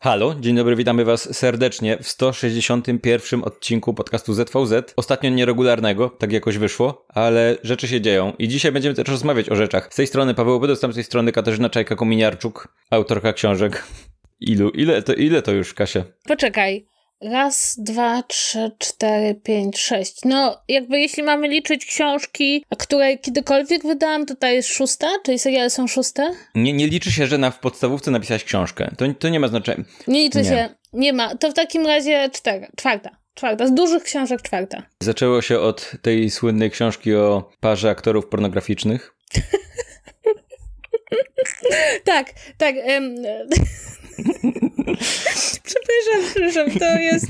Halo, dzień dobry, witamy Was serdecznie w 161 odcinku podcastu ZVZ. Ostatnio nieregularnego, tak jakoś wyszło, ale rzeczy się dzieją i dzisiaj będziemy też rozmawiać o rzeczach. Z tej strony Paweł Obydus, z tej strony Katarzyna Czajka-Kominiarczuk, autorka książek. Ilu? Ile to, ile to już, Kasia? Poczekaj. Raz, dwa, trzy, cztery, pięć, sześć. No, jakby jeśli mamy liczyć książki, które kiedykolwiek wydałam, to ta jest szósta? Czyli seriale są szóste? Nie, nie liczy się, że na, w podstawówce napisałaś książkę. To, to nie ma znaczenia. Nie liczy nie. się. Nie ma. To w takim razie cztery. Czwarta. Czwarta. Z dużych książek czwarta. Zaczęło się od tej słynnej książki o parze aktorów pornograficznych. tak, tak. przepraszam, przepraszam, to jest,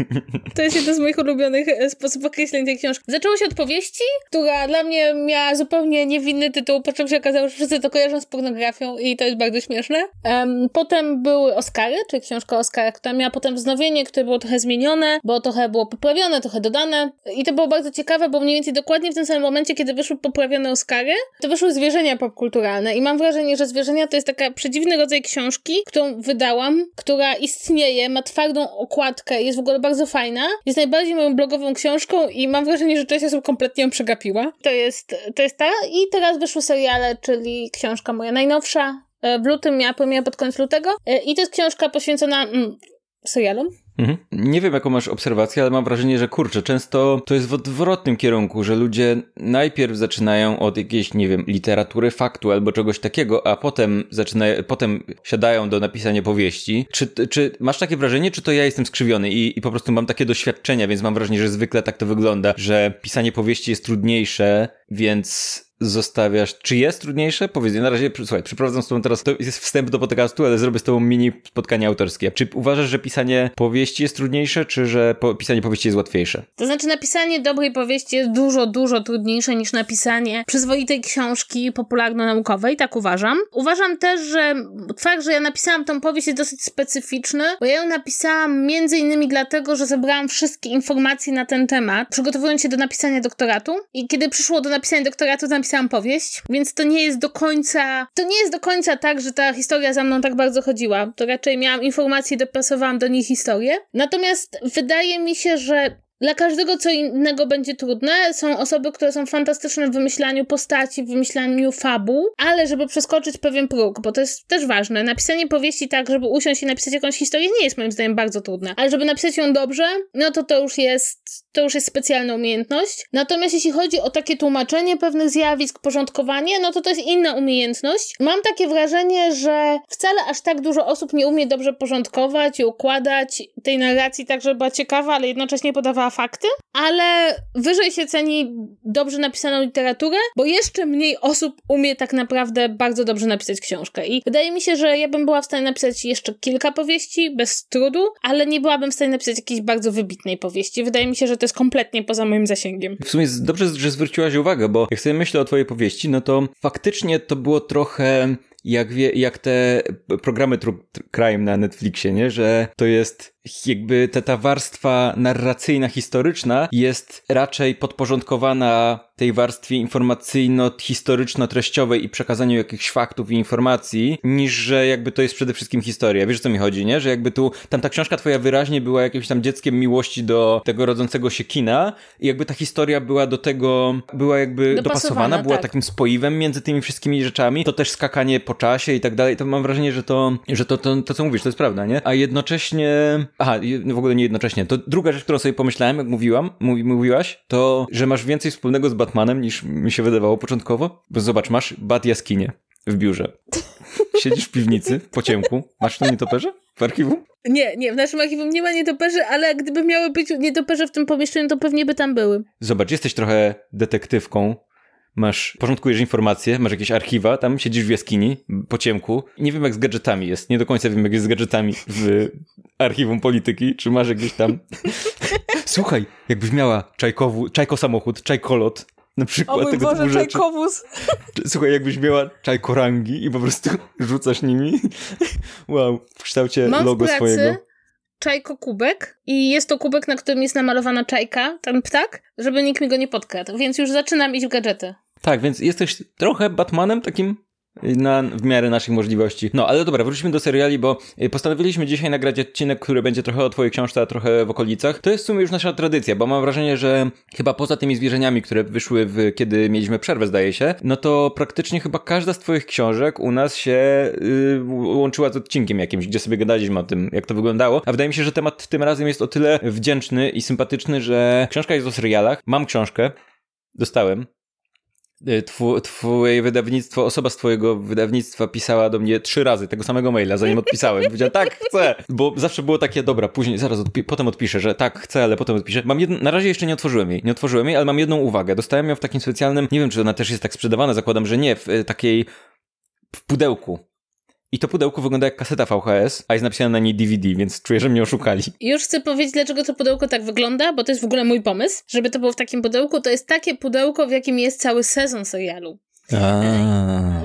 to jest jeden z moich ulubionych e, sposobów określenia tej książki. Zaczęło się od powieści, która dla mnie miała zupełnie niewinny tytuł, po czym się okazało, że wszyscy to kojarzą z pornografią i to jest bardzo śmieszne. Um, potem były Oscary, czyli książka o Oscarach, która miała potem wznowienie, które było trochę zmienione, bo trochę było poprawione, trochę dodane i to było bardzo ciekawe, bo mniej więcej dokładnie w tym samym momencie, kiedy wyszły poprawione Oscary, to wyszły zwierzenia popkulturalne i mam wrażenie, że zwierzenia to jest taka przedziwny rodzaj książki, którą wydałam która istnieje, ma twardą okładkę, jest w ogóle bardzo fajna. Jest najbardziej moją blogową książką i mam wrażenie, że część osób kompletnie ją przegapiła. To jest, to jest ta. I teraz wyszły seriale, czyli książka moja najnowsza. E, w lutym miała premierę pod koniec lutego. E, I to jest książka poświęcona mm, serialom. Mhm. Nie wiem, jaką masz obserwację, ale mam wrażenie, że kurczę, często to jest w odwrotnym kierunku, że ludzie najpierw zaczynają od jakiejś, nie wiem, literatury faktu albo czegoś takiego, a potem zaczynają, potem siadają do napisania powieści. Czy, czy masz takie wrażenie, czy to ja jestem skrzywiony i, i po prostu mam takie doświadczenia, więc mam wrażenie, że zwykle tak to wygląda, że pisanie powieści jest trudniejsze, więc zostawiasz. Czy jest trudniejsze? Powiedz, na razie, słuchaj, przeprowadzam z tobą teraz, to jest wstęp do podcastu, ale zrobię z tobą mini spotkanie autorskie. Czy uważasz, że pisanie powieści jest trudniejsze, czy że po, pisanie powieści jest łatwiejsze? To znaczy, napisanie dobrej powieści jest dużo, dużo trudniejsze niż napisanie przyzwoitej książki popularno-naukowej, tak uważam. Uważam też, że fakt, że ja napisałam tą powieść jest dosyć specyficzny, bo ja ją napisałam między innymi dlatego, że zebrałam wszystkie informacje na ten temat, przygotowując się do napisania doktoratu i kiedy przyszło do napisania doktoratu, to napisałam powieść, więc to nie jest do końca, to nie jest do końca tak, że ta historia za mną tak bardzo chodziła. To raczej miałam informacje dopasowałam do niej historię. Natomiast wydaje mi się, że dla każdego co innego będzie trudne. Są osoby, które są fantastyczne w wymyślaniu postaci, w wymyślaniu fabuł, ale żeby przeskoczyć pewien próg, bo to jest też ważne. Napisanie powieści tak, żeby usiąść i napisać jakąś historię nie jest moim zdaniem bardzo trudne. Ale żeby napisać ją dobrze, no to to już jest, to już jest specjalna umiejętność. Natomiast jeśli chodzi o takie tłumaczenie pewnych zjawisk, porządkowanie, no to to jest inna umiejętność. Mam takie wrażenie, że wcale aż tak dużo osób nie umie dobrze porządkować i układać tej narracji tak, żeby była ciekawa, ale jednocześnie podawała fakty, ale wyżej się ceni dobrze napisaną literaturę, bo jeszcze mniej osób umie tak naprawdę bardzo dobrze napisać książkę. I wydaje mi się, że ja bym była w stanie napisać jeszcze kilka powieści bez trudu, ale nie byłabym w stanie napisać jakiejś bardzo wybitnej powieści. Wydaje mi się, że to jest kompletnie poza moim zasięgiem. W sumie dobrze, że zwróciłaś uwagę, bo jak sobie myślę o twojej powieści, no to faktycznie to było trochę jak, wie, jak te programy True Crime na Netflixie, nie? Że to jest jakby ta, ta warstwa narracyjna, historyczna jest raczej podporządkowana tej warstwie informacyjno-historyczno-treściowej i przekazaniu jakichś faktów i informacji, niż że jakby to jest przede wszystkim historia. Wiesz, o co mi chodzi, nie? Że jakby tu, tam ta książka twoja wyraźnie była jakimś tam dzieckiem miłości do tego rodzącego się kina i jakby ta historia była do tego, była jakby dopasowana, była tak. takim spoiwem między tymi wszystkimi rzeczami. To też skakanie po czasie i tak dalej. To mam wrażenie, że to, że to, to, to co mówisz, to jest prawda, nie? A jednocześnie, aha, w ogóle nie jednocześnie. To druga rzecz, którą sobie pomyślałem, jak mówiłam, mówi, mówiłaś, to, że masz więcej wspólnego z Batmanem niż mi się wydawało początkowo. Bo zobacz, masz Bat jaskinie w biurze. Siedzisz w piwnicy, po ciemku. Masz to nietoperze w archiwum? Nie, nie, w naszym archiwum nie ma nietoperzy, ale gdyby miały być nietoperze w tym pomieszczeniu, to pewnie by tam były. Zobacz, jesteś trochę detektywką, masz, porządkujesz informacje, masz jakieś archiwa, tam siedzisz w jaskini, po ciemku. Nie wiem jak z gadżetami jest, nie do końca wiem jak jest z gadżetami w archiwum polityki, czy masz jakieś tam... Słuchaj, jakbyś miała czajkowu, czajko samochód, czajkolot, na przykład o mój tego Boże, typu rzeczy. czajkowóz. Słuchaj, jakbyś miała czajkorangi i po prostu rzucasz nimi. Wow, w kształcie Mam logo w pracy, swojego. Czajko kubek i jest to kubek, na którym jest namalowana czajka, ten ptak, żeby nikt mi go nie podkradł, więc już zaczynam iść w gadżety. Tak, więc jesteś trochę Batmanem takim na, w miarę naszych możliwości. No, ale dobra, wróćmy do seriali, bo y, postanowiliśmy dzisiaj nagrać odcinek, który będzie trochę o twojej książce, a trochę w okolicach. To jest w sumie już nasza tradycja, bo mam wrażenie, że chyba poza tymi zwierzeniami, które wyszły w, kiedy mieliśmy przerwę, zdaje się, no to praktycznie chyba każda z twoich książek u nas się yy, łączyła z odcinkiem jakimś, gdzie sobie gadaliśmy o tym, jak to wyglądało. A wydaje mi się, że temat tym razem jest o tyle wdzięczny i sympatyczny, że książka jest o serialach. Mam książkę, dostałem, Y, twu, twoje wydawnictwo, osoba z twojego wydawnictwa pisała do mnie trzy razy tego samego maila, zanim odpisałem. Powiedziała, tak, chcę! Bo zawsze było takie, dobra, później, zaraz, odpi potem odpiszę, że tak, chcę, ale potem odpiszę. Mam jedno, na razie jeszcze nie otworzyłem jej, nie otworzyłem jej, ale mam jedną uwagę. Dostałem ją w takim specjalnym, nie wiem, czy ona też jest tak sprzedawana, zakładam, że nie, w y, takiej, w pudełku. I to pudełko wygląda jak kaseta VHS, a jest napisane na niej DVD, więc czuję, że mnie oszukali. Już chcę powiedzieć, dlaczego to pudełko tak wygląda, bo to jest w ogóle mój pomysł, żeby to było w takim pudełku. To jest takie pudełko, w jakim jest cały sezon serialu. A.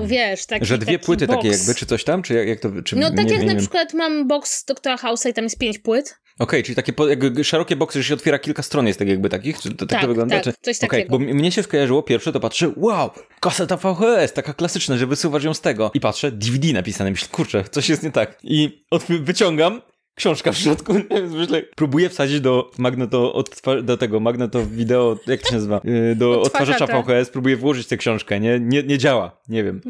Wiesz, taki, Że dwie taki płyty box. takie jakby, czy coś tam? Czy jak, jak to, czy No tak nie, jak nie na wiem. przykład mam box Doktora House'a i tam jest pięć płyt. Okej, czyli takie po, szerokie boksy, że się otwiera kilka stron jest tak jakby takich? Czy to, tak, Tak, to wygląda? tak, czy... coś takiego. bo m- mnie się skojarzyło pierwsze, to patrzę, wow, kaseta VHS, taka klasyczna, że wysuwasz ją z tego. I patrzę, DVD napisane, myślę, kurczę, coś jest nie tak. I wyciągam, książka w środku, myślę, próbuję wsadzić do magneto, odtwa- do tego, magneto wideo, jak to się nazywa, Yy, do Odtwarzacza. odtwarzacza VHS, próbuję włożyć tę książkę, nie? Nie, nie działa, nie wiem.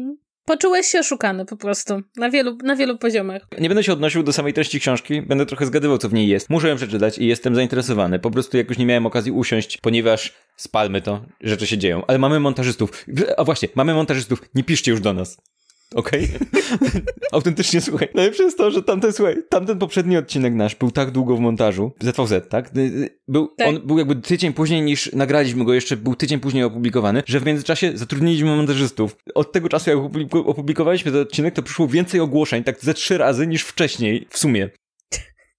Poczułeś się oszukany po prostu. Na wielu, na wielu poziomach. Nie będę się odnosił do samej treści książki, będę trochę zgadywał, co w niej jest. Muszę ją przeczytać i jestem zainteresowany. Po prostu jakoś nie miałem okazji usiąść, ponieważ spalmy to, rzeczy się dzieją. Ale mamy montażystów. A właśnie, mamy montażystów, nie piszcie już do nas. Okej? Autentycznie, słuchaj. Najlepsze jest to, że tamten, słuchaj, tamten poprzedni odcinek nasz był tak długo w montażu, ZVZ, tak? Y, y, Był, Tak. On był jakby tydzień później niż nagraliśmy go, jeszcze był tydzień później opublikowany, że w międzyczasie zatrudniliśmy montażystów. Od tego czasu, jak opublikowaliśmy ten odcinek, to przyszło więcej ogłoszeń, tak ze trzy razy niż wcześniej, w sumie.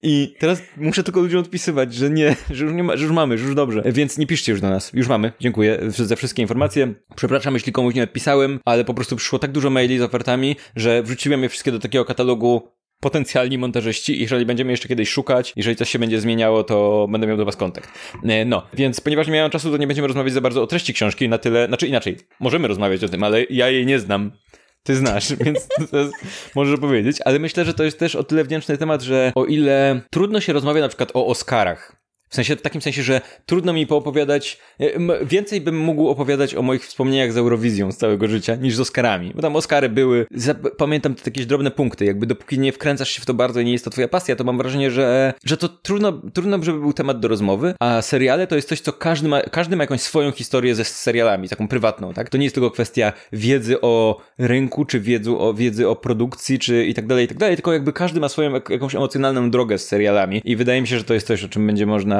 I teraz muszę tylko ludziom odpisywać, że nie, że już nie ma, że już mamy, że już dobrze. Więc nie piszcie już do nas. Już mamy. Dziękuję za wszystkie informacje. Przepraszam, jeśli komuś nie odpisałem, ale po prostu przyszło tak dużo maili z ofertami, że wrzuciłem je wszystkie do takiego katalogu potencjalni montażyści jeżeli będziemy jeszcze kiedyś szukać, jeżeli coś się będzie zmieniało, to będę miał do was kontakt. E, No, więc ponieważ nie miałem czasu, to nie będziemy rozmawiać za bardzo o treści książki, na tyle, znaczy inaczej, możemy rozmawiać o tym, ale ja jej nie znam. Ty znasz, więc możesz powiedzieć, ale myślę, że to jest też o tyle wdzięczny temat, że o ile trudno się rozmawia na przykład o Oscarach, w sensie, w takim sensie, że trudno mi poopowiadać, e, więcej bym mógł opowiadać o moich wspomnieniach z Eurowizją z całego życia niż z Oscarami. Bo tam Oscary były, pamiętam te jakieś drobne punkty, jakby dopóki nie wkręcasz się w to bardzo i nie jest to twoja pasja, to mam wrażenie, że, że to trudno, trudno, żeby był temat do rozmowy, a seriale to jest coś, co każdy ma, każdy ma jakąś swoją historię ze serialami, taką prywatną, tak? To nie jest tylko kwestia wiedzy o rynku, czy wiedzy o, wiedzy o produkcji, czy i tak dalej, i tak dalej, tylko jakby każdy ma swoją jak, jakąś emocjonalną drogę z serialami i wydaje mi się, że to jest coś, o czym będzie można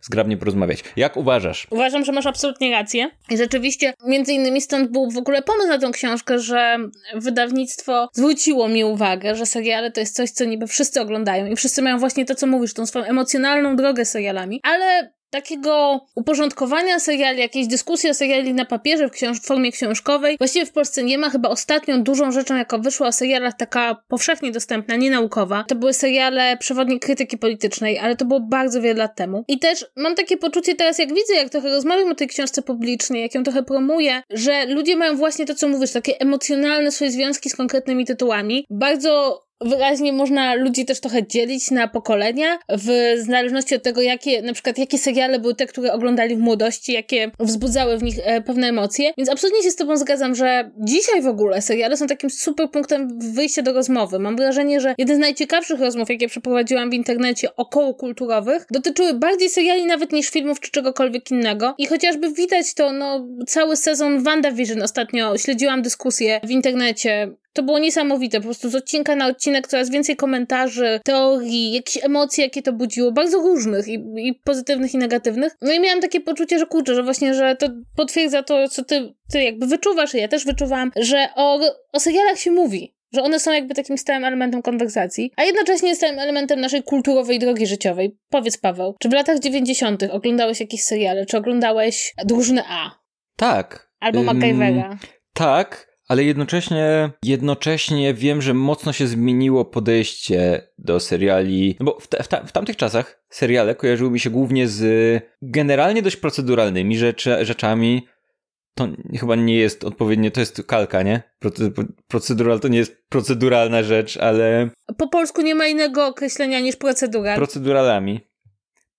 zgrabnie porozmawiać. Jak uważasz? Uważam, że masz absolutnie rację. I rzeczywiście, między innymi stąd był w ogóle pomysł na tą książkę, że wydawnictwo zwróciło mi uwagę, że seriale to jest coś, co niby wszyscy oglądają i wszyscy mają właśnie to, co mówisz, tą swoją emocjonalną drogę serialami, ale takiego uporządkowania seriali, jakiejś dyskusji o seriali na papierze w, książ- w formie książkowej. Właściwie w Polsce nie ma. Chyba ostatnią dużą rzeczą, jaka wyszła o serialach, taka powszechnie dostępna, nie naukowa, to były seriale Przewodnik krytyki politycznej, ale to było bardzo wiele lat temu. I też mam takie poczucie teraz, jak widzę, jak trochę rozmawiam o tej książce publicznie, jak ją trochę promuję, że ludzie mają właśnie to, co mówisz, takie emocjonalne swoje związki z konkretnymi tytułami. Bardzo wyraźnie można ludzi też trochę dzielić na pokolenia, w zależności od tego, jakie, na przykład, jakie seriale były te, które oglądali w młodości, jakie wzbudzały w nich e, pewne emocje. Więc absolutnie się z Tobą zgadzam, że dzisiaj w ogóle seriale są takim super punktem wyjścia do rozmowy. Mam wrażenie, że jeden z najciekawszych rozmów, jakie przeprowadziłam w internecie około kulturowych, dotyczyły bardziej seriali nawet niż filmów czy czegokolwiek innego. I chociażby widać to, no, cały sezon WandaVision ostatnio śledziłam dyskusję w internecie to było niesamowite, po prostu z odcinka na odcinek coraz więcej komentarzy, teorii, jakichś emocji, jakie to budziło, bardzo różnych i, i pozytywnych i negatywnych. No i miałam takie poczucie, że kurczę, że właśnie, że to potwierdza to, co ty, ty jakby wyczuwasz i ja też wyczuwam, że o, o serialach się mówi. Że one są jakby takim stałym elementem konwersacji, a jednocześnie stałym elementem naszej kulturowej drogi życiowej. Powiedz, Paweł, czy w latach 90. oglądałeś jakieś seriale? Czy oglądałeś Drużynę A? Tak. Albo Ym, MacGyvera? Tak, ale jednocześnie, jednocześnie wiem, że mocno się zmieniło podejście do seriali, no bo w, w, ta, w tamtych czasach seriale kojarzyły mi się głównie z generalnie dość proceduralnymi rzeczami, to chyba nie jest odpowiednie, to jest kalka, nie? Procedural to nie jest proceduralna rzecz, ale... Po polsku nie ma innego określenia niż procedural. Proceduralami.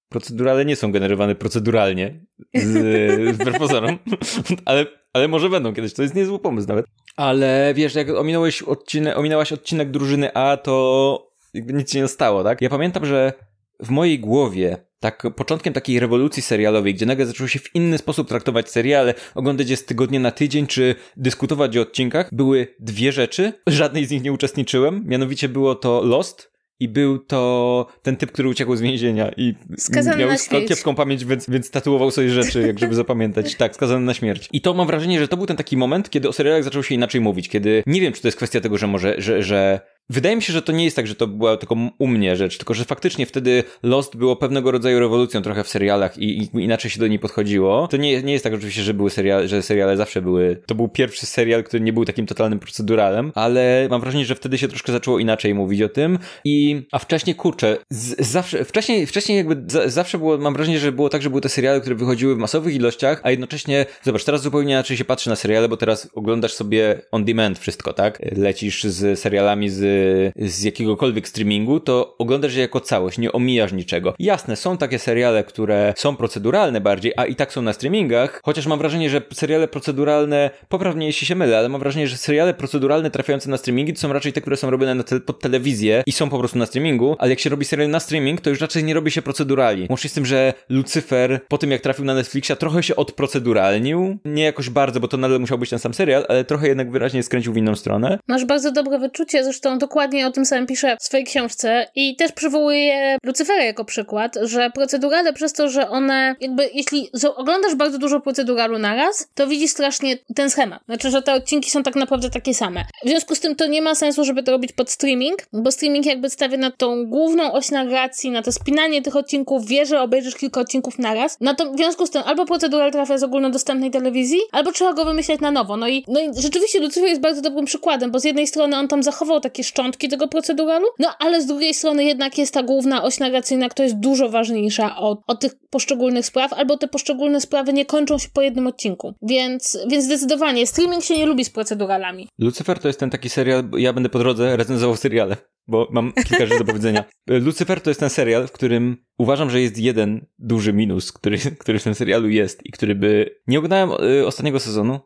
Procedurale nie są generowane proceduralnie, z, wbrew pozorom, ale, ale może będą kiedyś, to jest niezły pomysł nawet. Ale wiesz, jak ominąłeś odcinek, odcinek drużyny A, to jakby nic się nie stało, tak? Ja pamiętam, że w mojej głowie tak początkiem takiej rewolucji serialowej, gdzie nagle zaczęło się w inny sposób traktować seriale, oglądać je z tygodnia na tydzień, czy dyskutować o odcinkach, były dwie rzeczy. Żadnej z nich nie uczestniczyłem. Mianowicie było to Lost i był to ten typ, który uciekł z więzienia i skazany miał kiepską pamięć, więc, więc tatuował sobie rzeczy, jak żeby zapamiętać. Tak, skazany na śmierć. I to mam wrażenie, że to był ten taki moment, kiedy o serialach zaczął się inaczej mówić, kiedy nie wiem, czy to jest kwestia tego, że może, że, że Wydaje mi się, że to nie jest tak, że to była tylko u mnie rzecz, tylko że faktycznie wtedy Lost było pewnego rodzaju rewolucją trochę w serialach i, i inaczej się do niej podchodziło. To nie, nie jest tak oczywiście, że były seriale, że seriale zawsze były. To był pierwszy serial, który nie był takim totalnym proceduralem, ale mam wrażenie, że wtedy się troszkę zaczęło inaczej mówić o tym. I a wcześniej kurczę, z, zawsze wcześniej, wcześniej jakby zawsze było, mam wrażenie, że było tak, że były te seriale, które wychodziły w masowych ilościach, a jednocześnie zobacz, teraz zupełnie inaczej się patrzy na seriale, bo teraz oglądasz sobie on demand wszystko, tak? Lecisz z serialami z z jakiegokolwiek streamingu, to oglądasz je jako całość, nie omijasz niczego. Jasne, są takie seriale, które są proceduralne bardziej, a i tak są na streamingach, chociaż mam wrażenie, że seriale proceduralne, poprawnie jeśli się mylę, ale mam wrażenie, że seriale proceduralne trafiające na streamingi to są raczej te, które są robione na te, pod telewizję i są po prostu na streamingu, ale jak się robi serial na streaming, to już raczej nie robi się procedurali. Łącznie z tym, że Lucifer po tym jak trafił na Netflixa trochę się odproceduralnił, nie jakoś bardzo, bo to nadal musiał być ten sam serial, ale trochę jednak wyraźnie skręcił w inną stronę. Masz bardzo dobre wyczucie, zresztą dokładnie o tym samym pisze w swojej książce i też przywołuje Lucyfera jako przykład, że procedurale przez to, że one jakby, jeśli oglądasz bardzo dużo proceduralu naraz, to widzisz strasznie ten schemat. Znaczy, że te odcinki są tak naprawdę takie same. W związku z tym to nie ma sensu, żeby to robić pod streaming, bo streaming jakby stawia na tą główną oś narracji, na to spinanie tych odcinków, wie, że obejrzysz kilka odcinków naraz. No to w związku z tym albo procedural trafia z ogólnodostępnej telewizji, albo trzeba go wymyśleć na nowo. No i, no i rzeczywiście Lucyfer jest bardzo dobrym przykładem, bo z jednej strony on tam zachował takie szczątki tego proceduralu, no ale z drugiej strony jednak jest ta główna oś narracyjna, która jest dużo ważniejsza od, od tych poszczególnych spraw, albo te poszczególne sprawy nie kończą się po jednym odcinku. Więc, więc zdecydowanie streaming się nie lubi z proceduralami. Lucifer to jest ten taki serial, ja będę po drodze recenzował seriale bo mam kilka rzeczy do powiedzenia. Lucifer to jest ten serial, w którym uważam, że jest jeden duży minus, który, który w tym serialu jest i który by... Nie oglądałem y, ostatniego sezonu,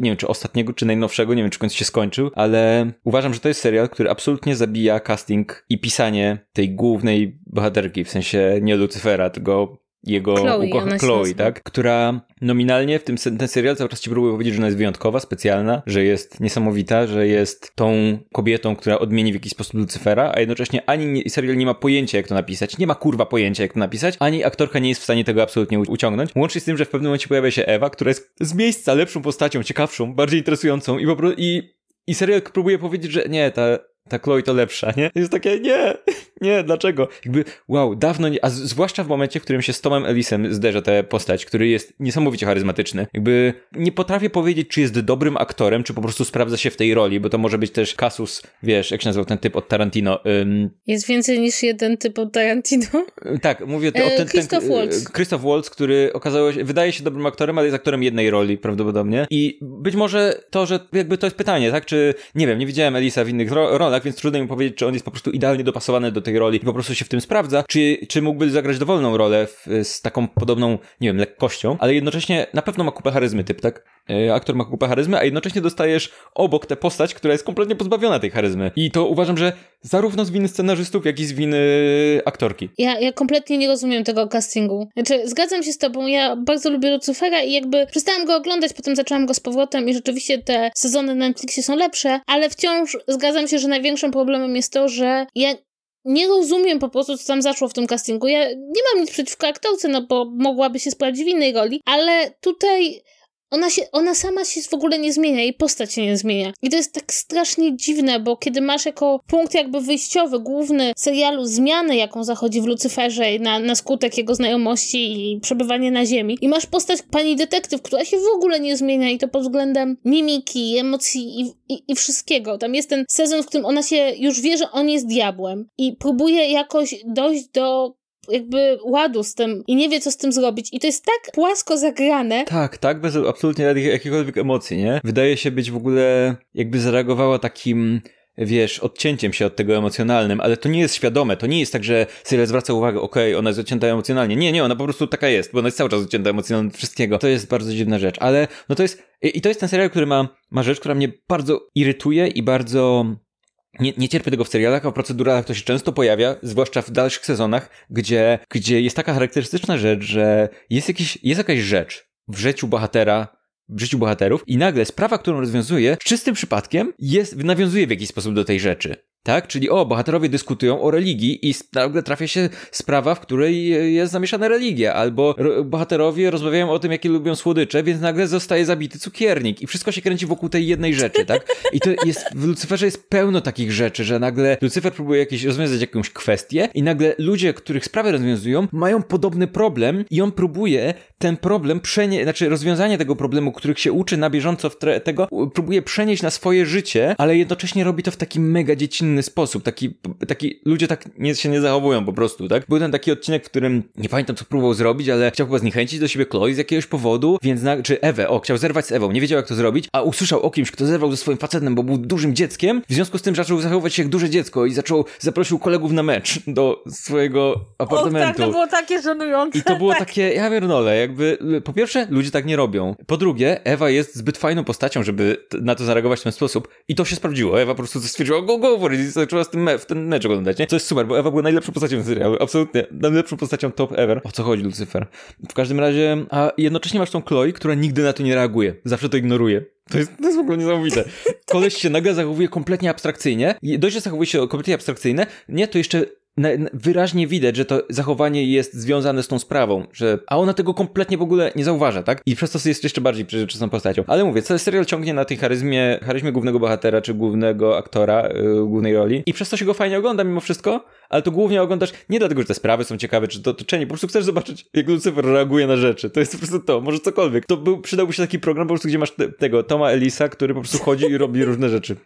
nie wiem, czy ostatniego, czy najnowszego, nie wiem, czy końcu się skończył, ale uważam, że to jest serial, który absolutnie zabija casting i pisanie tej głównej bohaterki, w sensie nie Lucyfera, tylko jego Chloe, ukocha Chloe, tak? Która nominalnie w tym ten serial cały czas ci próbuje powiedzieć, że ona jest wyjątkowa, specjalna, że jest niesamowita, że jest tą kobietą, która odmieni w jakiś sposób Lucyfera, a jednocześnie ani nie, serial nie ma pojęcia, jak to napisać, nie ma kurwa pojęcia, jak to napisać, ani aktorka nie jest w stanie tego absolutnie uciągnąć. Łącznie z tym, że w pewnym momencie pojawia się Ewa, która jest z miejsca lepszą postacią, ciekawszą, bardziej interesującą i po prostu i i serial próbuje powiedzieć, że nie, ta ta Chloe to lepsza, nie? Jest takie, nie, nie, dlaczego? Jakby, wow, dawno nie, a zwłaszcza w momencie, w którym się z Tomem Ellisem zderza tę postać, który jest niesamowicie charyzmatyczny. Jakby nie potrafię powiedzieć, czy jest dobrym aktorem, czy po prostu sprawdza się w tej roli, bo to może być też Kasus, wiesz, jak się nazywał ten typ od Tarantino. Um... Jest więcej niż jeden typ od Tarantino? Tak, mówię e, o ten, Christoph ten, Waltz. Christoph Waltz, który okazało się, wydaje się dobrym aktorem, ale jest aktorem jednej roli prawdopodobnie. I być może to, że jakby to jest pytanie, tak? Czy, nie wiem, nie widziałem Elisa w innych ro rolach, więc trudno mi powiedzieć, czy on jest po prostu idealnie dopasowany do tej roli i po prostu się w tym sprawdza, czy, czy mógłby zagrać dowolną rolę w, z taką podobną, nie wiem, lekkością, ale jednocześnie na pewno ma kupę charyzmy typ, tak? E, aktor ma kupę charyzmy, a jednocześnie dostajesz obok tę postać, która jest kompletnie pozbawiona tej charyzmy. I to uważam, że zarówno z winy scenarzystów, jak i z winy aktorki. Ja, ja kompletnie nie rozumiem tego castingu. Znaczy, zgadzam się z tobą, ja bardzo lubię Lucifera i jakby przestałam go oglądać, potem zaczęłam go z powrotem i rzeczywiście te sezony na Netflixie są lepsze, ale wciąż zgadzam się, że największym problemem jest to, że ja nie rozumiem po prostu, co tam zaszło w tym castingu. Ja nie mam nic przeciwko aktorce, no bo mogłaby się sprawdzić w innej roli, ale tutaj ona, się, ona sama się w ogóle nie zmienia, jej postać się nie zmienia. I to jest tak strasznie dziwne, bo kiedy masz jako punkt jakby wyjściowy, główny serialu zmianę, jaką zachodzi w Lucyferze na, na skutek jego znajomości i przebywanie na ziemi, i masz postać pani detektyw, która się w ogóle nie zmienia i to pod względem mimiki, emocji i, i, i wszystkiego. Tam jest ten sezon, w którym ona się już wie, że on jest diabłem i próbuje jakoś dojść do jakby ładu z tym i nie wie, co z tym zrobić. I to jest tak płasko zagrane. Tak, tak, bez absolutnie jakiejkolwiek emocji, nie? Wydaje się być w ogóle, jakby zareagowała takim wiesz, odcięciem się od tego emocjonalnym, ale to nie jest świadome, to nie jest tak, że serial zwraca uwagę, okej, okay, ona jest odcięta emocjonalnie. Nie, nie, ona po prostu taka jest, bo ona jest cały czas odcięta emocjonalnie od wszystkiego. To jest bardzo dziwna rzecz, ale no to jest, i to jest ten serial, który ma, ma rzecz, która mnie bardzo irytuje i bardzo nie, nie cierpię tego w serialach, a w proceduralach to się często pojawia, zwłaszcza w dalszych sezonach, gdzie, gdzie jest taka charakterystyczna rzecz, że jest, jakiś, jest jakaś rzecz w życiu bohatera, w życiu bohaterów i nagle sprawa, którą rozwiązuje, czystym przypadkiem jest, nawiązuje w jakiś sposób do tej rzeczy. Tak? Czyli o, bohaterowie dyskutują o religii i nagle trafia się sprawa, w której jest zamieszana religia, albo bohaterowie rozmawiają o tym, jakie lubią słodycze, więc nagle zostaje zabity cukiernik i wszystko się kręci wokół tej jednej rzeczy, tak? I to jest, w Lucyferze jest pełno takich rzeczy, że nagle Lucyfer próbuje jakieś, rozwiązać jakąś kwestię i nagle ludzie, których sprawę rozwiązują, mają podobny problem i on próbuje ten problem przenieść, znaczy rozwiązanie tego problemu, których się uczy na bieżąco tego, próbuje przenieść na swoje życie, ale jednocześnie robi to w taki mega dziecinny inny sposób. Taki, taki ludzie tak nie, się nie zachowują po prostu, tak? Był ten taki odcinek, w którym nie pamiętam, co próbował zrobić, ale chciał chyba zniechęcić do siebie Chloe z jakiegoś powodu, więc na, czy Ewę, o, chciał zerwać z Ewą, nie wiedział jak to zrobić, a usłyszał o kimś, kto zerwał ze swoim facetem, bo był dużym dzieckiem, w związku z tym zaczął zachowywać się jak duże dziecko i zaczął, zaprosił kolegów na mecz do swojego apartamentu. O, tak, to było takie żenujące. I to było takie, ja pierdolę, jakby, po pierwsze, ludzie tak nie robią. Po drugie, Ewa jest zbyt fajną postacią, żeby na to zareagować w ten sposób i to się sprawdziło. Ewa po prostu stwierdziła, go, go for it, i zaczęła z tym me w ten mecz oglądać, nie? To jest super, bo Ewa była najlepszą postacią w serialu, absolutnie, najlepszą postacią top ever. O co chodzi, Lucyfer? W każdym razie, a jednocześnie masz tą Chloe, która nigdy na to nie reaguje, zawsze to ignoruje. To jest, to jest w ogóle niesamowite. Koleś się nagle zachowuje kompletnie abstrakcyjnie. Dość, że zachowuje się kompletnie abstrakcyjnie, nie, to jeszcze wyraźnie widać, że to zachowanie jest związane z tą sprawą, że, a ona tego kompletnie w ogóle nie zauważa, tak? I przez to jest jeszcze bardziej przeżyczystą postacią. Ale mówię, cały serial ciągnie na tej charyzmie, charyzmie głównego bohatera, czy głównego aktora, yy, głównej roli i przez to się go fajnie ogląda mimo wszystko, ale to głównie oglądasz nie dlatego, że te sprawy są ciekawe, czy to otoczenie, po prostu chcesz zobaczyć, jak Lucifer reaguje na rzeczy. To jest po prostu to, może cokolwiek. To był, przydałby się taki program po prostu, gdzie masz te, tego Toma Elisa, który po prostu chodzi i robi różne rzeczy.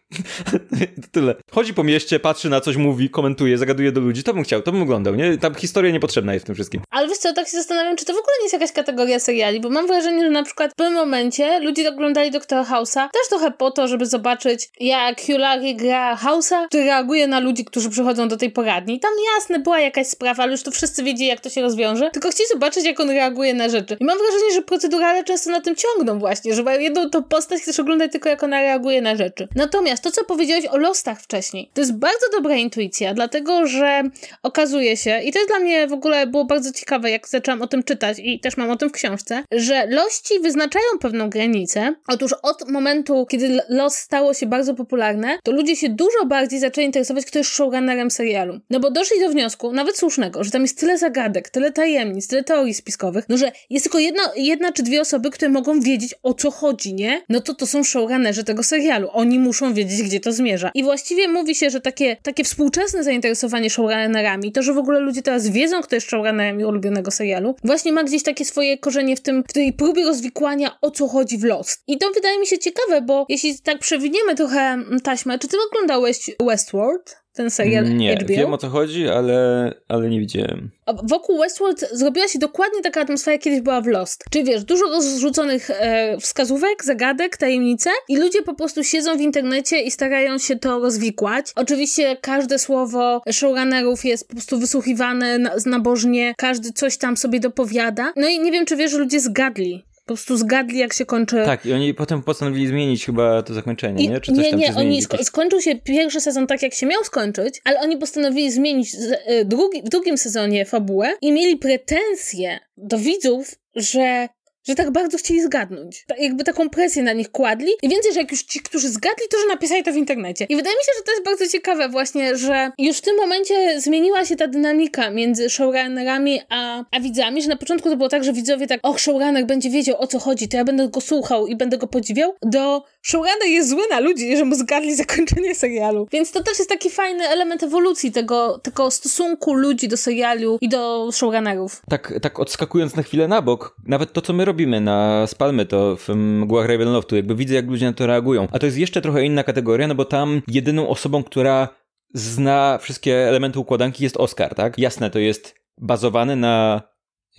to tyle. Chodzi po mieście, patrzy na coś, mówi, komentuje, zagaduje do ludzi. To bym chciał, to bym oglądał, nie? Tam historia niepotrzebna jest w tym wszystkim. Ale wiesz co, tak się zastanawiam, czy to w ogóle nie jest jakaś kategoria seriali, bo mam wrażenie, że na przykład w pewnym momencie ludzie oglądali Doktora House'a też trochę po to, żeby zobaczyć, jak Hugh Laurie gra House'a, który reaguje na ludzi, którzy przychodzą do tej poradni. Tam jasne, była jakaś sprawa, ale już to wszyscy wiedzieli, jak to się rozwiąże, tylko chcieli zobaczyć, jak on reaguje na rzeczy. I mam wrażenie, że procedurale często na tym ciągną właśnie, że jedną tą postać chcesz oglądać tylko, jak ona reaguje na rzeczy. Natomiast to, co powiedziałeś o Lostach wcześniej, to jest bardzo dobra intuicja, dlatego, że okazuje się, i to jest dla mnie w ogóle było bardzo ciekawe, jak zaczęłam o tym czytać i też mam o tym w książce, że Lości wyznaczają pewną granicę. Otóż od momentu, kiedy Lost stało się bardzo popularne, to ludzie się dużo bardziej zaczęli interesować, kto jest showrunnerem serialu. No bo doszli do wniosku, nawet słusznego, że tam jest tyle zagadek, tyle tajemnic, tyle teorii spiskowych, no że jest tylko jedna, jedna czy dwie osoby, które mogą wiedzieć o co chodzi, nie? No to to są showrunnerzy tego serialu. Oni muszą wiedzieć, gdzie to zmierza. I właściwie mówi się, że takie, takie współczesne zainteresowanie showrunnerami, to, że w ogóle ludzie teraz wiedzą, kto jest showrunnerem ulubionego serialu, właśnie ma gdzieś takie swoje korzenie w tym, w tej próbie rozwikłania, o co chodzi w Lost. I to wydaje mi się ciekawe, bo jeśli tak przewiniemy trochę taśmę, czy ty oglądałeś Westworld? Ten serial nie, HBO. wiem o co chodzi, ale, ale nie widziałem. Wokół Westworld zrobiła się dokładnie taka atmosfera, jak kiedyś była w Lost. Czyli wiesz, dużo rozrzuconych e, wskazówek, zagadek, tajemnice i ludzie po prostu siedzą w internecie i starają się to rozwikłać. Oczywiście każde słowo showrunnerów jest po prostu wysłuchiwane na, nabożnie, każdy coś tam sobie dopowiada. No i nie wiem, czy wiesz, że ludzie zgadli po prostu zgadli, jak się kończy. Tak, i oni potem postanowili zmienić chyba to zakończenie, I, nie? Czy coś nie, tam nie, oni sko skończył się pierwszy sezon tak, jak się miał skończyć, ale oni postanowili zmienić y, drugi, w drugim sezonie fabułę i mieli pretensje do widzów, że że tak bardzo chcieli zgadnąć. Ta, jakby taką presję na nich kładli. I więcej, że jak już ci, którzy zgadli, to że napisali to w internecie. I wydaje mi się, że to jest bardzo ciekawe właśnie, że już w tym momencie zmieniła się ta dynamika między showrunnerami a, a widzami, że na początku to było tak, że widzowie tak, och, showrunner będzie wiedział o co chodzi, to ja będę go słuchał i będę go podziwiał, do showrunner jest zły na ludzi, że mu zgadli zakończenie serialu. Więc to też jest taki fajny element ewolucji tego, tego stosunku ludzi do serialu i do showrunnerów. Tak, tak odskakując na chwilę na bok, nawet to, co my robimy na Spalmy, to w mgłach Ravenloftu, jakby widzę, jak ludzie na to reagują. A to jest jeszcze trochę inna kategoria, no bo tam jedyną osobą, która zna wszystkie elementy układanki jest Oscar, tak? Jasne, to jest bazowane na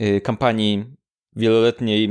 y, kampanii wieloletniej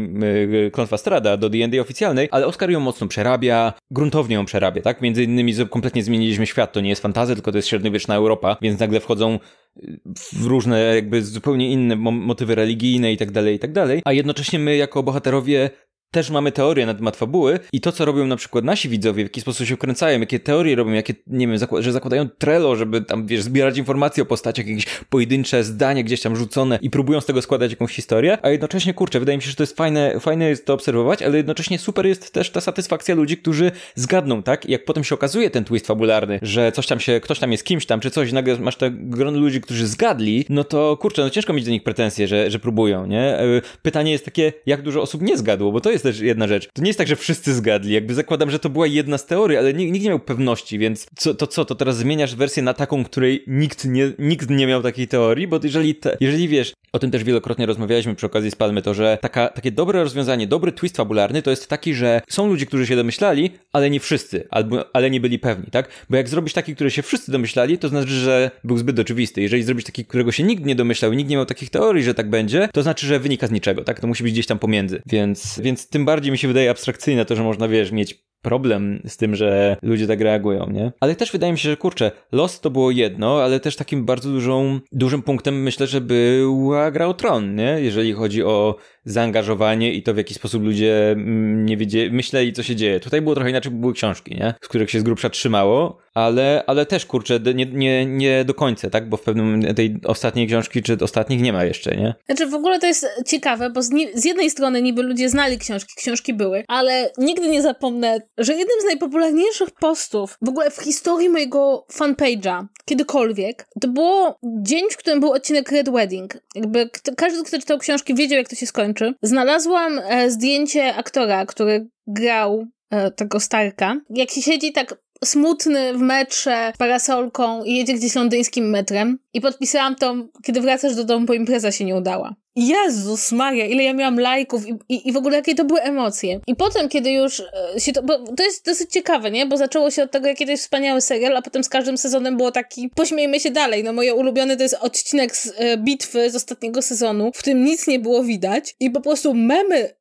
y, Klątwa Strada do D&D oficjalnej, ale Oscar ją mocno przerabia, gruntownie ją przerabia, tak? Między innymi kompletnie zmieniliśmy świat, to nie jest fantazja, tylko to jest średniowieczna Europa, więc nagle wchodzą y, w różne jakby zupełnie inne motywy religijne i tak dalej, i tak dalej, a jednocześnie my jako bohaterowie też mamy teorie na temat fabuły i to, co robią na przykład nasi widzowie, w jaki sposób się wkręcają, jakie teorie robią, jakie, nie wiem, że zakładają Trello, żeby tam, wiesz, zbierać informacje o postaciach, jakieś pojedyncze zdania gdzieś tam rzucone i próbują z tego składać jakąś historię, a jednocześnie, kurczę, wydaje mi się, że to jest fajne, fajne jest to obserwować, ale jednocześnie super jest też ta satysfakcja ludzi, którzy zgadną, tak? I jak potem się okazuje ten twist fabularny, że coś tam się, ktoś tam jest kimś tam, czy coś, i nagle masz te grono ludzi, którzy zgadli, no to kurczę, no ciężko mieć do nich pretensje, że, że próbują, nie? E, pytanie jest takie, jak dużo osób nie zgadło, bo to jest jest też jedna rzecz. To nie jest tak, że wszyscy zgadli. Jakby zakładam, że to była jedna z teorii, ale nikt, nie miał pewności, więc co, to co, to teraz zmieniasz wersję na taką, której nikt nie, nikt nie miał takiej teorii? Bo jeżeli, te, jeżeli wiesz, o tym też wielokrotnie rozmawialiśmy przy okazji Spalmy, to że taka, takie dobre rozwiązanie, dobry twist fabularny to jest taki, że są ludzie, którzy się domyślali, ale nie wszyscy, albo, ale nie byli pewni, tak? Bo jak zrobisz taki, który się wszyscy domyślali, to znaczy, że był zbyt oczywisty. Jeżeli zrobisz taki, którego się nikt nie domyślał, nikt nie miał takich teorii, że tak będzie, to znaczy, że wynika z niczego, tak? To musi być gdzieś tam pomiędzy. Więc, więc tym bardziej mi się wydaje abstrakcyjne to, że można, wiesz, mieć problem z tym, że ludzie tak reagują, nie? Ale też wydaje mi się, że kurczę, los to było jedno, ale też takim bardzo dużą, dużym punktem myślę, że była gra o Tron, nie? Jeżeli chodzi o zaangażowanie i to w jaki sposób ludzie mm, nie wiedzieli, myśleli, co się dzieje. Tutaj było trochę inaczej, bo były książki, nie? Z których się z grubsza trzymało, ale, ale też, kurczę, nie, nie, nie do końca, tak? Bo w pewnym tej ostatniej książki, czy ostatnich nie ma jeszcze, nie? Znaczy w ogóle to jest ciekawe, bo z, z jednej strony niby ludzie znali książki, książki były, ale nigdy nie zapomnę, że jednym z najpopularniejszych postów w ogóle w historii mojego fanpage'a, kiedykolwiek, to było dzień, w którym był odcinek Red Wedding. Jakby każdy, kto czytał książki, wiedział, jak to się skończy. Znalazłam e, zdjęcie aktora, który grał e, tego Starka. Jak się siedzi tak smutny w metrze, parasolką i jedzie gdzieś londyńskim metrem. I podpisałam to, kiedy wracasz do domu, bo impreza się nie udała. Jezus Maria, ile ja miałam lajków i, i, i w ogóle jakie to były emocje. I potem, kiedy już e, się to, bo to jest dosyć ciekawe, nie? Bo zaczęło się od tego, jaki to jest wspaniały serial, a potem z każdym sezonem było taki, pośmiejmy się dalej. No moje ulubione to jest odcinek z e, bitwy z ostatniego sezonu, w którym nic nie było widać i po prostu memy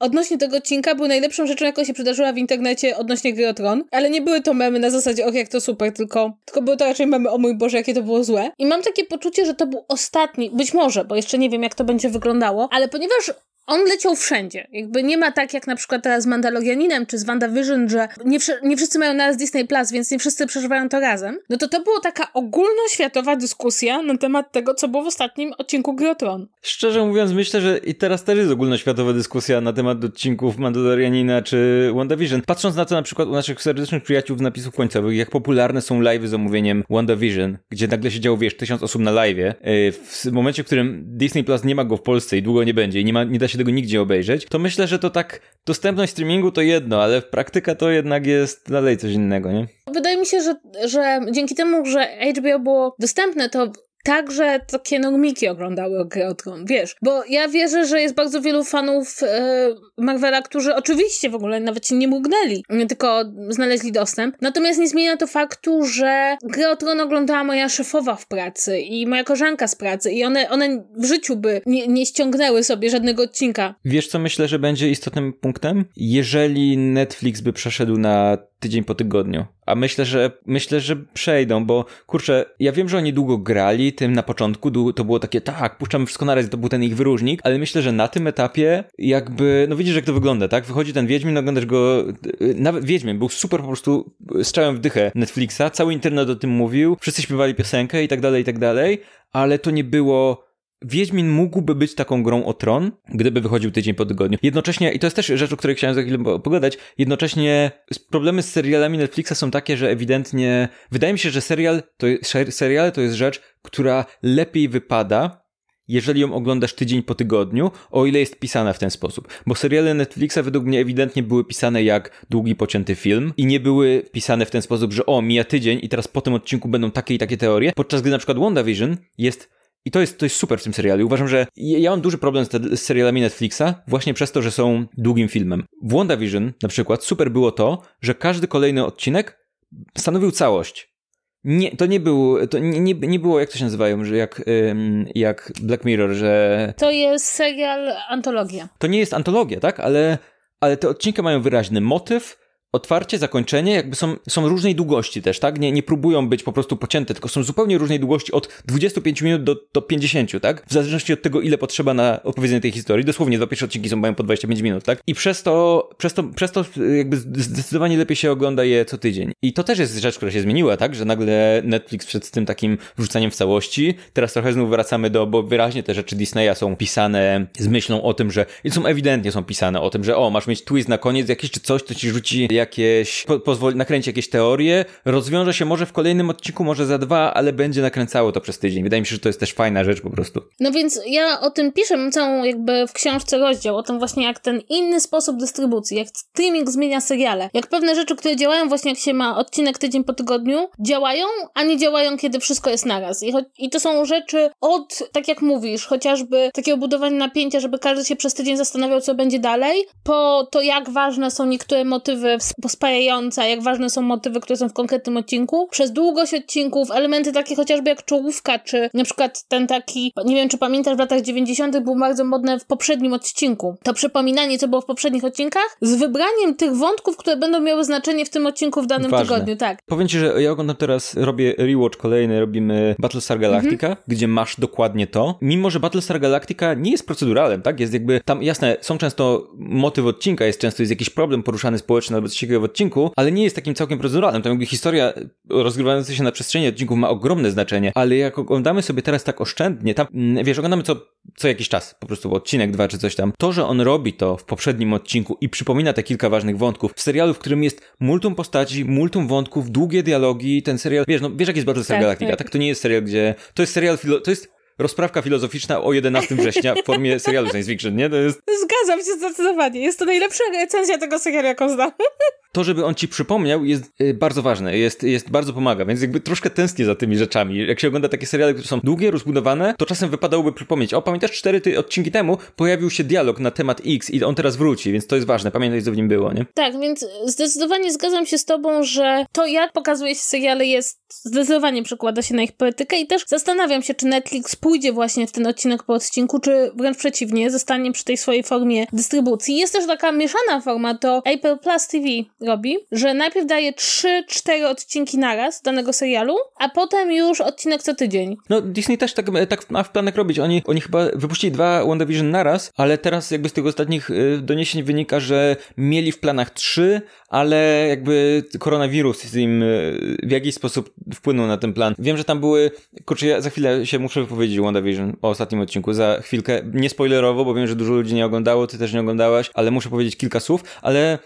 odnośnie tego odcinka był najlepszą rzeczą, jaką się przydarzyła w internecie odnośnie gry o Tron, ale nie były to memy na zasadzie, och jak to super, tylko, tylko były to raczej memy, o mój Boże, jakie to było złe. I mam takie poczucie, że to był ostatni, być może, bo jeszcze nie wiem, jak to będzie wyglądało, ale ponieważ on leciał wszędzie. Jakby nie ma tak jak na przykład teraz z Mandalorianinem czy z WandaVision, że nie, nie wszyscy mają naraz Disney Plus, więc nie wszyscy przeżywają to razem. No to to była taka ogólnoświatowa dyskusja na temat tego, co było w ostatnim odcinku Gry. Szczerze mówiąc, myślę, że i teraz też jest ogólnoświatowa dyskusja na temat odcinków Mandalorianina czy WandaVision. Patrząc na to na przykład u naszych serdecznych przyjaciół w napisów końcowych, jak popularne są live'y z omówieniem WandaVision, gdzie nagle się działo, wiesz, tysiąc osób na live'ie, y, w momencie, w którym Disney Plus nie ma go w Polsce i długo nie będzie i nie, ma, nie da się się tego nigdzie obejrzeć, to myślę, że to tak dostępność streamingu to jedno, ale praktyka to jednak jest dalej coś innego, nie? Wydaje mi się, że, że dzięki temu, że HBO było dostępne, to także takie normiki oglądały grę o Tron, wiesz, bo ja wierzę, że jest bardzo wielu fanów e, Marvela, którzy oczywiście w ogóle nawet się nie mugnęli, tylko znaleźli dostęp, natomiast nie zmienia to faktu, że grę o Tron oglądała moja szefowa w pracy i moja koleżanka z pracy i one, one w życiu by nie, nie ściągnęły sobie żadnego odcinka. Wiesz, co myślę, że będzie istotnym punktem? Jeżeli Netflix by przeszedł na tydzień po tygodniu. A myślę, że myślę, że przejdą, bo kurczę, ja wiem, że oni długo grali tym na początku, to było takie, tak, puszczamy wszystko na raz, to był ten ich wyróżnik, ale myślę, że na tym etapie jakby, no widzisz jak to wygląda, tak? Wychodzi ten Wiedźmin, oglądasz go, nawet Wiedźmin był super po prostu strzałem w dychę Netflixa, cały internet o tym mówił, wszyscy śpiewali piosenkę i tak dalej, i tak dalej, ale to nie było Wiedźmin mógłby być taką grą o tron, gdyby wychodził tydzień po tygodniu. Jednocześnie, i to jest też rzecz, o której chciałem za chwilę pogadać, jednocześnie problemy z serialami Netflixa są takie, że ewidentnie, wydaje mi się, że serial to, seriale to jest rzecz, która lepiej wypada, jeżeli ją oglądasz tydzień po tygodniu, o ile jest pisana w ten sposób. Bo seriale Netflixa według mnie ewidentnie były pisane jak długi, pocięty film i nie były pisane w ten sposób, że o, mija tydzień i teraz po tym odcinku będą takie i takie teorie, podczas gdy na przykład WandaVision jest i to jest, to jest super w tym serialu. Uważam, że ja mam duży problem z, te, z serialami Netflixa właśnie przez to, że są długim filmem. W WandaVision na przykład super było to, że każdy kolejny odcinek stanowił całość. Nie, to nie był, to nie, nie, nie było, jak to się nazywają, że jak, ym, jak Black Mirror, że... To jest serial antologia. To nie jest antologia, tak? Ale, ale te odcinki mają wyraźny motyw, otwarcie, zakończenie jakby są, są różnej długości też, tak? Nie, nie próbują być po prostu pocięte, tylko są zupełnie różnej długości od 25 minut do, do 50, tak? W zależności od tego, ile potrzeba na opowiedzenie tej historii. Dosłownie dwa pierwsze odcinki są mają po 25 minut, tak? I przez to, przez to, przez to jakby zdecydowanie lepiej się ogląda je co tydzień. I to też jest rzecz, która się zmieniła, tak? Że nagle Netflix przed tym takim wrzucaniem w całości, teraz trochę znów wracamy do, bo wyraźnie te rzeczy Disneya są pisane z myślą o tym, że, i są ewidentnie są pisane o tym, że o, masz mieć twist na koniec jakiś czy coś, to ci rzuci jak jakieś, po, pozwoli, nakręci jakieś teorie, rozwiąże się może w kolejnym odcinku, może za dwa, ale będzie nakręcało to przez tydzień. Wydaje mi się, że to jest też fajna rzecz po prostu. No więc ja o tym piszę, mam całą jakby w książce rozdział, o tym właśnie jak ten inny sposób dystrybucji, jak streaming zmienia seriale, jak pewne rzeczy, które działają właśnie jak się ma odcinek tydzień po tygodniu, działają, a nie działają, kiedy wszystko jest naraz. I, i to są rzeczy od, tak jak mówisz, chociażby takiego budowania napięcia, żeby każdy się przez tydzień zastanawiał, co będzie dalej, po to, jak ważne są niektóre motywy pospajające, jak ważne są motywy, które są w konkretnym odcinku. Przez długość odcinków, elementy takie chociażby jak czołówka, czy na przykład ten taki, nie wiem czy pamiętasz, w latach 90. był bardzo modne w poprzednim odcinku. To przypominanie, co było w poprzednich odcinkach, z wybraniem tych wątków, które będą miały znaczenie w tym odcinku w danym Ważne. tygodniu, tak. Powiem ci, że ja oglądam teraz, robię rewatch kolejny, robimy Battlestar Galactica, mhm. gdzie masz dokładnie to. Mimo, że Battlestar Galactica nie jest proceduralem, tak? Jest jakby, tam jasne, są często motyw odcinka, jest często jest jakiś problem poruszany społeczny albo coś takiego w odcinku, ale nie jest takim całkiem proceduralnym. Tam jakby historia rozgrywająca się na przestrzeni odcinków ma ogromne znaczenie, ale jak oglądamy sobie teraz tak oszczędnie, tam, mm, wiesz, oglądamy co, co jakiś czas, po prostu odcinek, dwa czy coś tam, to, że on robi to w poprzednim odcinku i przypomina te kilka ważnych wątków, w serialu, w którym jest multum postaci, multum wątków, długie dialogi, ten serial, wiesz, no wiesz jak jest Battlestar tak, Galactica, tak. tak? To nie jest serial, gdzie, to jest serial, to jest rozprawka filozoficzna o 11 września w formie serialu science fiction, nie? To jest... Zgadzam się zdecydowanie. Jest to najlepsza recenzja tego serialu, jaką znam. To, żeby on ci przypomniał, jest y, bardzo ważne, jest, jest bardzo pomaga, więc jakby troszkę tęsknię za tymi rzeczami. Jak się ogląda takie seriale, które są długie, rozbudowane, to czasem wypadałoby przypomnieć, o pamiętasz cztery ty odcinki temu pojawił się dialog na temat X i on teraz wróci, więc to jest ważne, pamiętaj co w nim było, nie? Tak, więc zdecydowanie zgadzam się z tobą, że to jak pokazuje się seriale jest, zdecydowanie przekłada się na ich poetykę i też zastanawiam się, czy Netflix pójdzie właśnie w ten odcinek po odcinku, czy wręcz przeciwnie, zostanie przy tej swojej formie dystrybucji. Jest też taka mieszana forma, to Apple Plus TV robi, że najpierw daje 3-4 odcinki naraz danego serialu, a potem już odcinek co tydzień. No Disney też tak, tak ma w planach robić. Oni, oni chyba wypuścili dwa WandaVision naraz, ale teraz jakby z tych ostatnich y, doniesień wynika, że mieli w planach trzy, ale jakby koronawirus im y, w jakiś sposób wpłynął na ten plan. Wiem, że tam były, kurczę, ja za chwilę się muszę wypowiedzieć WandaVision, o ostatnim odcinku, za chwilkę, nie spoilerowo, bo wiem, że dużo ludzi nie oglądało, ty też nie oglądałaś, ale muszę powiedzieć kilka słów, ale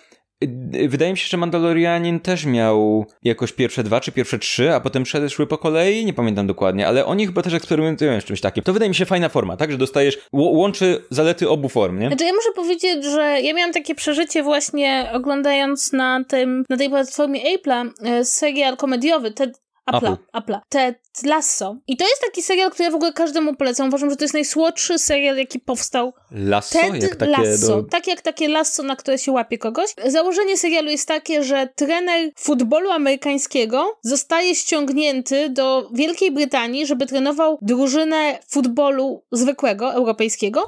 Wydaje mi się, że Mandalorianin też miał jakoś pierwsze dwa czy pierwsze trzy, a potem szły po kolei, nie pamiętam dokładnie, ale oni chyba też eksperymentują z czymś takim. To wydaje mi się fajna forma, tak? Że dostajesz, łączy zalety obu form, nie? Znaczy ja muszę powiedzieć, że ja miałam takie przeżycie właśnie oglądając na tym, na tej platformie Apple'a e, serial komediowy Ted Apple'a, Apple'a. Ted Lasso. I to jest taki serial, który ja w ogóle każdemu polecam. Uważam, że to jest najsłodszy serial, jaki powstał. Lasso? Ted jak takie Lasso. Do... Tak jak takie lasso, na które się łapie kogoś. Założenie serialu jest takie, że trener futbolu amerykańskiego zostaje ściągnięty do Wielkiej Brytanii, żeby trenował drużynę futbolu zwykłego, europejskiego.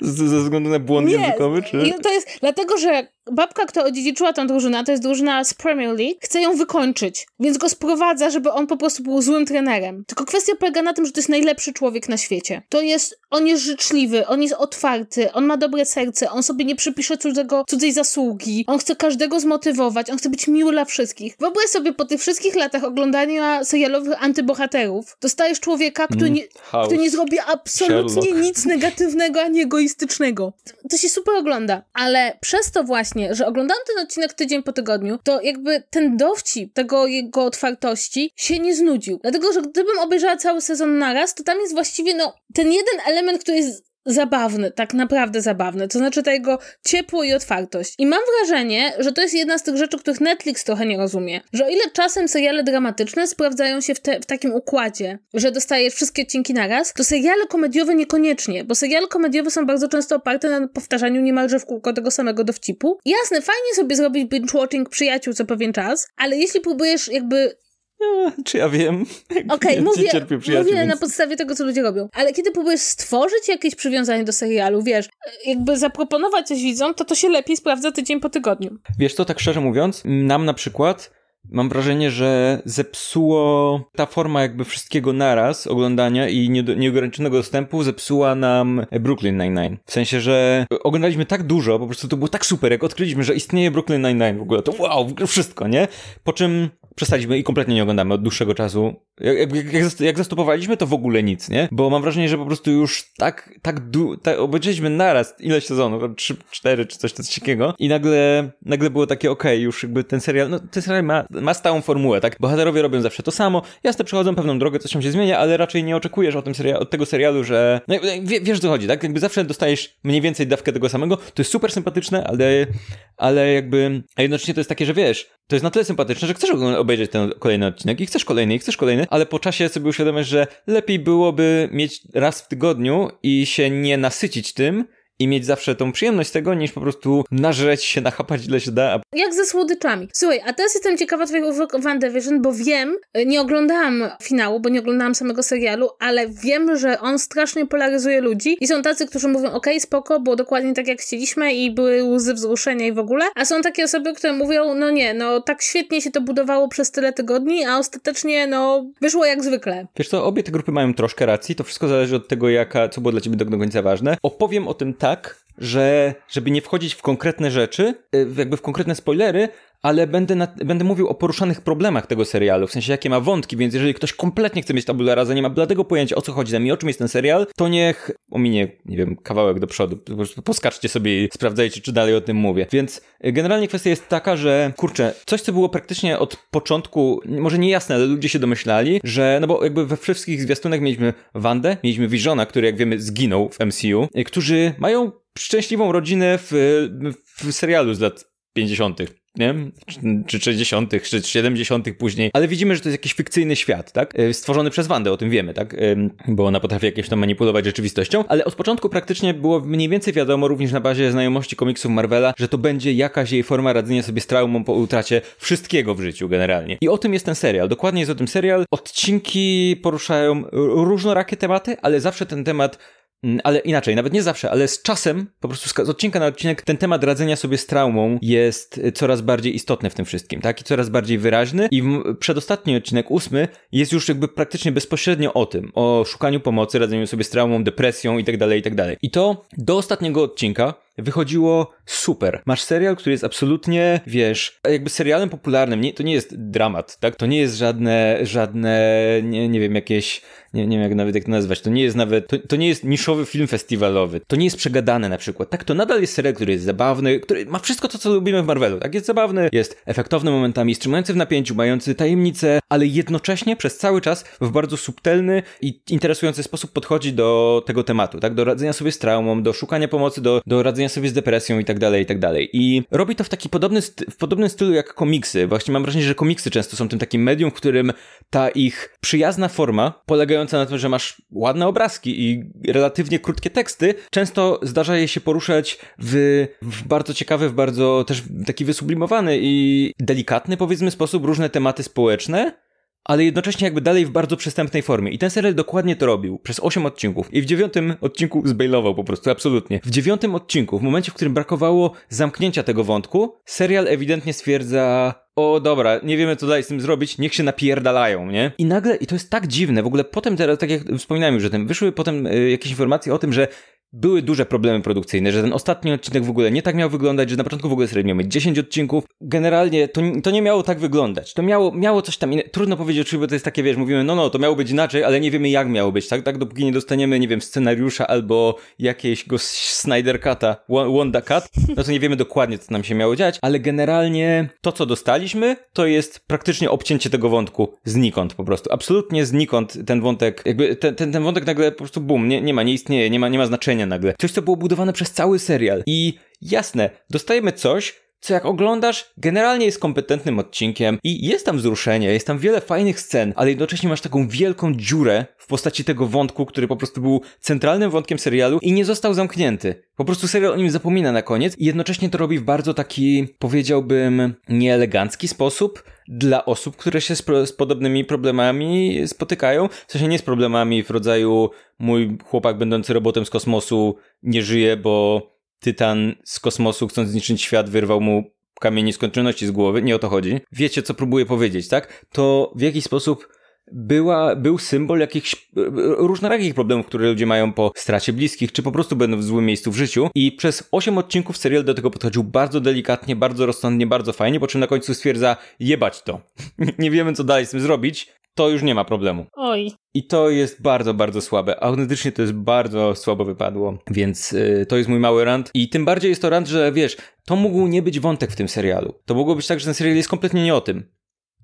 Ze względu na błąd Nie, językowy, czy? To jest dlatego, że babka, która odziedziczyła tą drużynę, to jest drużyna z Premier League, chce ją wykończyć, więc go sprowadza, żeby on po prostu był złym trenerem. Tylko kwestia polega na tym, że to jest najlepszy człowiek na świecie. To jest, on jest życzliwy, on jest otwarty, on ma dobre serce, on sobie nie przypisze cudzego, cudzej zasługi, on chce każdego zmotywować, on chce być miły dla wszystkich. Wyobraź sobie po tych wszystkich latach oglądania serialowych antybohaterów, dostajesz człowieka, który mm, nie, który nie zrobi absolutnie Nic negatywnego ani egoistycznego. To się super ogląda, ale przez to właśnie, że oglądam ten odcinek tydzień po tygodniu, to jakby ten dowcip tego jego otwartości się nie znudził. Dlatego, że gdybym obejrzała cały sezon naraz, to tam jest właściwie no ten jeden element, który jest zabawny, tak naprawdę zabawny. To znaczy ta jego ciepło i otwartość. I mam wrażenie, że to jest jedna z tych rzeczy, których Netflix trochę nie rozumie. Że o ile czasem seriale dramatyczne sprawdzają się w, te, w takim układzie, że dostajesz wszystkie odcinki naraz, to seriale komediowe niekoniecznie, bo seriale komediowe są bardzo często oparte na powtarzaniu niemalże w kółko tego samego dowcipu. Jasne, fajnie sobie zrobić binge-watching przyjaciół co pewien czas, ale jeśli próbujesz jakby czy ja wiem? Okej, okay, mówię, mówię na podstawie tego, co ludzie robią. Ale kiedy próbujesz stworzyć jakieś przywiązanie do serialu, wiesz, jakby zaproponować coś widzom, to to się lepiej sprawdza tydzień po tygodniu. Wiesz to tak szczerze mówiąc, nam na przykład mam wrażenie, że zepsuło ta forma jakby wszystkiego naraz oglądania i nieograniczonego dostępu zepsuła nam Brooklyn Nine-Nine. W sensie, że oglądaliśmy tak dużo, po prostu to było tak super, jak odkryliśmy, że istnieje Brooklyn Nine-Nine w ogóle, to wow, wszystko, nie? Po czym przestaliśmy i kompletnie nie oglądamy od dłuższego czasu. Jak, jak, jak, jak zastopowaliśmy, to w ogóle nic, nie? Bo mam wrażenie, że po prostu już tak, tak, du, tak obejrzeliśmy naraz ileś sezonów, trzy, cztery czy coś takiego i nagle, nagle było takie, okej, okay, już jakby ten serial, no ten serial ma, ma stałą formułę, tak? Bohaterowie robią zawsze to samo, jasne, przechodzą pewną drogę, coś tam się zmienia, ale raczej nie oczekujesz o tym seria, od tego serialu, że, no, wie, wiesz, co chodzi, tak? Jakby zawsze dostajesz mniej więcej dawkę tego samego, to jest super sympatyczne, ale, ale jakby, a jednocześnie to jest takie, że wiesz, to jest na tyle sympatyczne, że chcesz obejrzeć ten kolejny odcinek i chcesz kolejny, i chcesz kolejny, ale po czasie sobie uświadomisz, że lepiej byłoby mieć raz w tygodniu i się nie nasycić tym, i mieć zawsze tą przyjemność tego, niż po prostu nażreć się, nachapać ile się da. Jak ze słodyczami. Słuchaj, a teraz jestem ciekawa twoich uwag o WandaVision, bo wiem, y, nie oglądałam finału, bo nie oglądałam samego serialu, ale wiem, że on strasznie polaryzuje ludzi i są tacy, którzy mówią, okej, okay, spoko, było dokładnie tak jak chcieliśmy i były łzy wzruszenia i w ogóle, a są takie osoby, które mówią, no nie, no tak świetnie się to budowało przez tyle tygodni, a ostatecznie, no, wyszło jak zwykle. Wiesz co, obie te grupy mają troszkę racji, to wszystko zależy od tego, jaka, co było dla ciebie do, do końca ważne. Opowiem o tym tak, tak, że żeby nie wchodzić w konkretne rzeczy, y, jakby w konkretne spoilery, ale będę, na, będę mówił o poruszanych problemach tego serialu, w sensie jakie ma wątki, więc jeżeli ktoś kompletnie chce mieć tabula rasa, nie ma bladego pojęcia o co chodzi tam i o czym jest ten serial, to niech ominie, nie wiem, kawałek do przodu, poskaczcie sobie i sprawdzajcie, czy dalej o tym mówię. Więc y, generalnie kwestia jest taka, że kurczę, coś co było praktycznie od początku, może nie jasne, ale ludzie się domyślali, że no bo jakby we wszystkich zwiastunach mieliśmy Wandę, mieliśmy Visiona, który jak wiemy zginął w MCU, y, którzy mają szczęśliwą rodzinę w, w serialu z lat 50 nie? Czy 60., czy 70. później, ale widzimy, że to jest jakiś fikcyjny świat, tak? E, stworzony przez Wandę, o tym wiemy, tak? Bo ona potrafi jakieś tam manipulować rzeczywistością, ale od początku praktycznie było mniej więcej wiadomo, również na bazie znajomości komiksów Marvela, że to będzie jakaś jej forma radzenia sobie z traumą po utracie wszystkiego w życiu generalnie. I o tym jest ten serial. Dokładnie jest o tym serial. Odcinki poruszają różnorakie tematy, ale zawsze ten temat ale inaczej, nawet nie zawsze, ale z czasem, po prostu z odcinka na odcinek, ten temat radzenia sobie z traumą jest y, coraz bardziej istotny w tym wszystkim, tak? I coraz bardziej wyraźny. I przedostatni odcinek, ósmy, jest już jakby praktycznie bezpośrednio o tym, o szukaniu pomocy, radzeniu sobie z traumą, depresją i tak dalej, i tak. I to do ostatniego odcinka wychodziło super. Masz serial, który jest absolutnie, wiesz, jakby serialem popularnym, nie, to nie jest dramat, tak? To nie jest żadne, żadne, nie, nie wiem, jakieś, nie, nie wiem jak nawet jak to nazwać, to nie jest nawet, to, to nie jest niszowy film festiwalowy, to nie jest przegadane na przykład, tak? To nadal jest serial, który jest zabawny, który ma wszystko to, co lubimy w Marvelu, tak? Jest zabawny, jest efektowny momentami, trzymający w napięciu, mający tajemnicę, ale jednocześnie przez cały czas w bardzo subtelny i interesujący sposób podchodzi do tego tematu, tak? Do radzenia sobie z traumą, do szukania pomocy, do, do radzenia sobie z depresją i tak dalej, i tak dalej. I robi to w taki podobny, w podobnym stylu jak komiksy. Właśnie mam wrażenie, że komiksy często są tym takim medium, w którym ta ich przyjazna forma, polegająca na tym, że masz ładne obrazki i relatywnie krótkie teksty, często zdarza je się poruszać w, w bardzo ciekawy, w bardzo też taki wysublimowany i delikatny, powiedzmy, sposób różne tematy społeczne, ale jednocześnie jakby dalej w bardzo przystępnej formie. I ten serial dokładnie to robił przez 8 odcinków. I w dziewiątym odcinku zbailował po prostu, absolutnie. W dziewiątym odcinku, w momencie, w którym brakowało zamknięcia tego wątku, serial ewidentnie stwierdza o dobra, nie wiemy co dalej z tym zrobić, niech się napierdalają, nie? I nagle, i to jest tak dziwne, w ogóle potem teraz, tak jak wspominałem już o tym, wyszły potem y, jakieś informacje o tym, że były duże problemy produkcyjne, że ten ostatni odcinek w ogóle nie tak miał wyglądać, że na początku w ogóle serial mieć 10 odcinków. Generalnie to, to nie miało tak wyglądać. To miało, miało coś tam innego. Trudno powiedzieć, czy to jest takie, wiesz, mówimy, no no, to miało być inaczej, ale nie wiemy jak miało być, tak? Tak dopóki nie dostaniemy, nie wiem, scenariusza albo jakiegoś Snyder Cut'a, Wanda Cut, no to nie wiemy dokładnie, co nam się miało dziać, ale generalnie to, co dostaliśmy, to jest praktycznie obcięcie tego wątku znikąd po prostu. Absolutnie znikąd ten wątek, jakby ten, ten, ten wątek nagle po prostu bum, nie, nie ma, nie istnieje, nie ma, nie ma znaczenia nagle. Coś, co było budowane przez cały serial. I jasne, dostajemy coś, co jak oglądasz, generalnie jest kompetentnym odcinkiem i jest tam wzruszenie, jest tam wiele fajnych scen, ale jednocześnie masz taką wielką dziurę w postaci tego wątku, który po prostu był centralnym wątkiem serialu i nie został zamknięty. Po prostu serial o nim zapomina na koniec i jednocześnie to robi w bardzo taki, powiedziałbym, nieelegancki sposób dla osób, które się z, z podobnymi problemami spotykają. W sensie nie z problemami w rodzaju mój chłopak będący robotem z kosmosu nie żyje, bo Tytan z kosmosu, chcąc zniszczyć świat, wyrwał mu kamień nieskończoności z głowy. Nie o to chodzi. Wiecie, co próbuję powiedzieć, tak? To w jakiś sposób była, był symbol jakichś różnorakich problemów, które ludzie mają po stracie bliskich, czy po prostu będą w złym miejscu w życiu. I przez 8 odcinków serial do tego podchodził bardzo delikatnie, bardzo rozsądnie, bardzo fajnie, po czym na końcu stwierdza, jebać to. nie wiemy, co dalej z tym zrobić to już nie ma problemu. Oj. I to jest bardzo, bardzo słabe. Autentycznie to jest bardzo słabo wypadło, więc yy, to jest mój mały rant. I tym bardziej jest to rant, że wiesz, to mógł nie być wątek w tym serialu. To mogło być tak, że ten serial jest kompletnie nie o tym.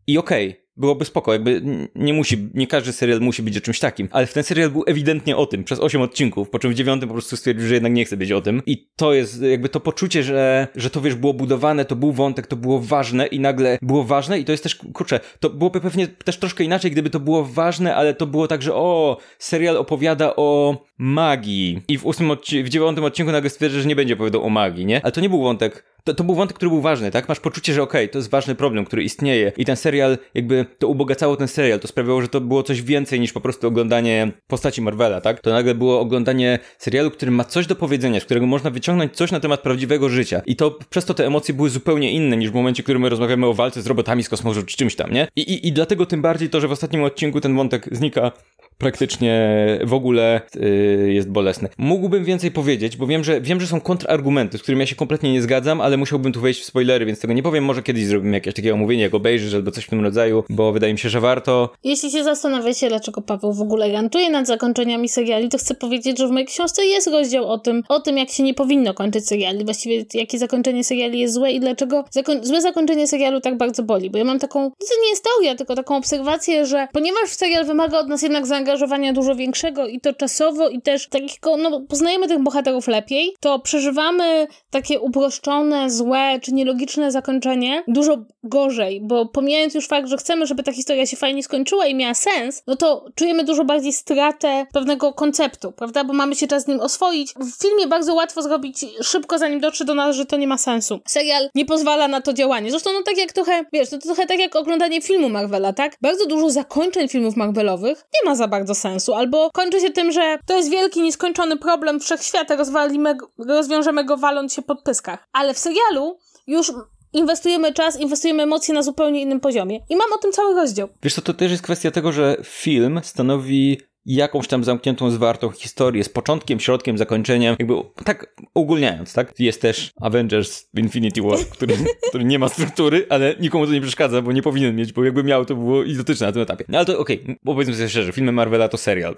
I okej, okay, byłoby spoko, jakby nie musi, nie każdy serial musi być o czymś takim, ale w ten serial był ewidentnie o tym, przez 8 odcinków, po czym w dziewiątym po prostu stwierdził, że jednak nie chce być o tym. I to jest jakby to poczucie, że, że to wiesz, było budowane, to był wątek, to było ważne i nagle było ważne i to jest też, kurczę, to byłoby pewnie też troszkę inaczej, gdyby to było ważne, ale to było tak, że o, serial opowiada o magii i w ósmym w dziewiątym odcinku nagle stwierdza, że nie będzie opowiadał o magii, nie? Ale to nie był wątek to, to był wątek, który był ważny, tak? Masz poczucie, że okej, okay, to jest ważny problem, który istnieje i ten serial jakby to ubogacało ten serial, to sprawiało, że to było coś więcej niż po prostu oglądanie postaci Marvela, tak? To nagle było oglądanie serialu, który ma coś do powiedzenia, z którego można wyciągnąć coś na temat prawdziwego życia i to przez to te emocje były zupełnie inne niż w momencie, w którym my rozmawiamy o walce z robotami z kosmosu czy czymś tam, nie? I, i, i dlatego tym bardziej to, że w ostatnim odcinku ten wątek znika praktycznie w ogóle yy, jest bolesny. Mógłbym więcej powiedzieć, bo wiem, że wiem, że są kontrargumenty, z którymi ja się kompletnie nie zgadzam, ale musiałbym tu wejść w spoilery, więc tego nie powiem. Może kiedyś zrobimy jakieś takie omówienie, jak obejrzysz albo coś w tym rodzaju, bo wydaje mi się, że warto. Jeśli się zastanawiacie, dlaczego Paweł w ogóle rantuje nad zakończeniami seriali, to chcę powiedzieć, że w mojej książce jest rozdział o tym, o tym, jak się nie powinno kończyć seriali, właściwie jakie zakończenie seriali jest złe i dlaczego zako złe zakończenie serialu tak bardzo boli, bo ja mam taką, to nie jest teoria, tylko taką obserwację, że ponieważ serial wymaga od nas jednak zaangażowania zaangażowania dużo większego i to czasowo i też takiego, no poznajemy tych bohaterów lepiej, to przeżywamy takie uproszczone, złe czy nielogiczne zakończenie dużo gorzej, bo pomijając już fakt, że chcemy, żeby ta historia się fajnie skończyła i miała sens, no to czujemy dużo bardziej stratę pewnego konceptu, prawda, bo mamy się czas z nim oswoić. W filmie bardzo łatwo zrobić szybko, zanim dotrze do nas, że to nie ma sensu. Serial nie pozwala na to działanie. Zresztą no tak jak trochę, wiesz, to trochę tak jak oglądanie filmu Marvela, tak? Bardzo dużo zakończeń filmów Marvelowych nie ma za bardzo sensu, albo kończy się tym, że to jest wielki, nieskończony problem wszechświata, rozwalimy, rozwiążemy go waląc się pod pyskach. Ale w serialu już inwestujemy czas, inwestujemy emocje na zupełnie innym poziomie. I mam o tym cały rozdział. Wiesz co, to też jest kwestia tego, że film stanowi jakąś tam zamkniętą, zwartą historię z początkiem, środkiem, zakończeniem, jakby tak ogólniając, tak? Jest też Avengers Infinity War, który, który nie ma struktury, ale nikomu to nie przeszkadza, bo nie powinien mieć, bo jakby miał, to było idiotyczne na tym etapie. No ale to okej, okay, powiedzmy sobie szczerze, filmy Marvela to serial.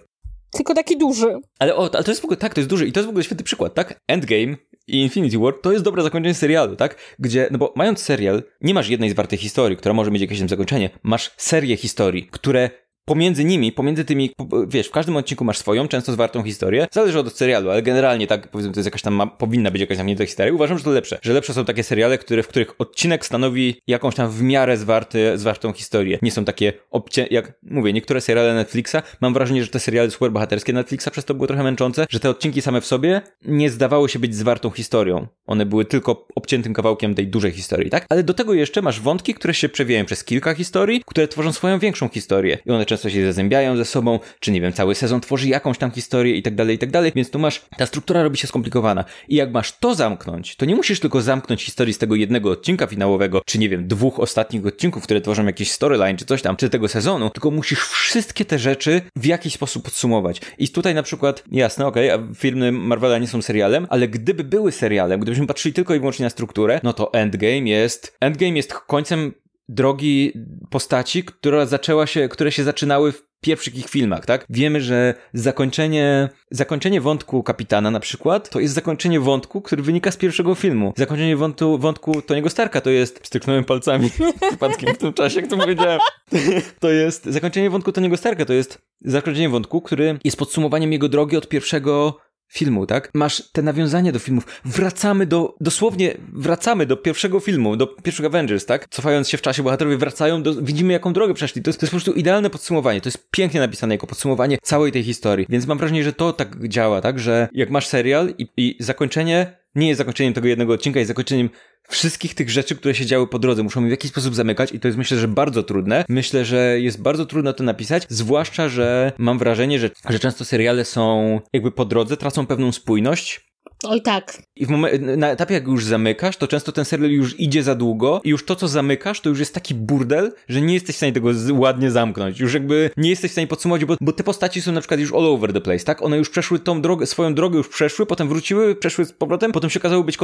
Tylko taki duży. Ale, o, ale to jest w ogóle, tak, to jest duży i to jest w ogóle świetny przykład, tak? Endgame i Infinity War to jest dobre zakończenie serialu, tak? Gdzie, no bo mając serial, nie masz jednej zwartej historii, która może mieć jakieś tam zakończenie, masz serię historii, które pomiędzy nimi, pomiędzy tymi, wiesz, w każdym odcinku masz swoją, często zwartą historię. Zależy od serialu, ale generalnie tak, powiedzmy, to jest jakaś tam, ma, powinna być jakaś zamknięta historia. Uważam, że to lepsze. Że lepsze są takie seriale, które, w których odcinek stanowi jakąś tam w miarę zwarty, zwartą historię. Nie są takie obcie, jak mówię, niektóre seriale Netflixa, mam wrażenie, że te seriale superbohaterskie Netflixa przez to były trochę męczące, że te odcinki same w sobie nie zdawały się być zwartą historią. One były tylko obciętym kawałkiem tej dużej historii, tak? Ale do tego jeszcze masz wątki, które się przewijają przez kilka historii, które tworzą swoją większą historię. I one często się zazębiają ze sobą, czy nie wiem, cały sezon tworzy jakąś tam historię i tak dalej, i tak dalej. Więc tu masz, ta struktura robi się skomplikowana. I jak masz to zamknąć, to nie musisz tylko zamknąć historii z tego jednego odcinka finałowego, czy nie wiem, dwóch ostatnich odcinków, które tworzą jakiś storyline, czy coś tam, czy tego sezonu, tylko musisz wszystkie te rzeczy w jakiś sposób podsumować. I tutaj na przykład, jasne, okej, okay, filmy Marvela nie są serialem, ale gdyby były serialem, gdybyśmy patrzyli tylko i wyłącznie na strukturę, no to Endgame jest, Endgame jest końcem drogi postaci, która zaczęła się, które się zaczynały w pierwszych ich filmach, tak? Wiemy, że zakończenie, zakończenie wątku kapitana na przykład, to jest zakończenie wątku, który wynika z pierwszego filmu. Zakończenie wątku, wątku Toniego Starka to jest, styknąłem palcami przypadkiem w tym czasie, jak to powiedziałem. To jest, zakończenie wątku Toniego Starka to jest zakończenie wątku, który jest podsumowaniem jego drogi od pierwszego filmu, tak? Masz te nawiązania do filmów. Wracamy do, dosłownie wracamy do pierwszego filmu, do pierwszego Avengers, tak? Cofając się w czasie, bohaterowie wracają, do, widzimy jaką drogę przeszli. To jest, to jest po prostu idealne podsumowanie. To jest pięknie napisane jako podsumowanie całej tej historii. Więc mam wrażenie, że to tak działa, tak? Że jak masz serial i, i zakończenie nie jest zakończeniem tego jednego odcinka, jest zakończeniem wszystkich tych rzeczy, które się działy po drodze. Muszą w jakiś sposób zamykać i to jest myślę, że bardzo trudne. Myślę, że jest bardzo trudno to napisać, zwłaszcza, że mam wrażenie, że, że często seriale są jakby po drodze, tracą pewną spójność Oj tak. I w momen- na etapie, jak już zamykasz, to często ten serial już idzie za długo i już to, co zamykasz, to już jest taki burdel, że nie jesteś w stanie tego z- ładnie zamknąć. Już jakby nie jesteś w stanie podsumować, bo, bo te postaci są na przykład już all over the place, tak? One już przeszły tą drogę, swoją drogę już przeszły, potem wróciły, przeszły z powrotem, potem się okazało być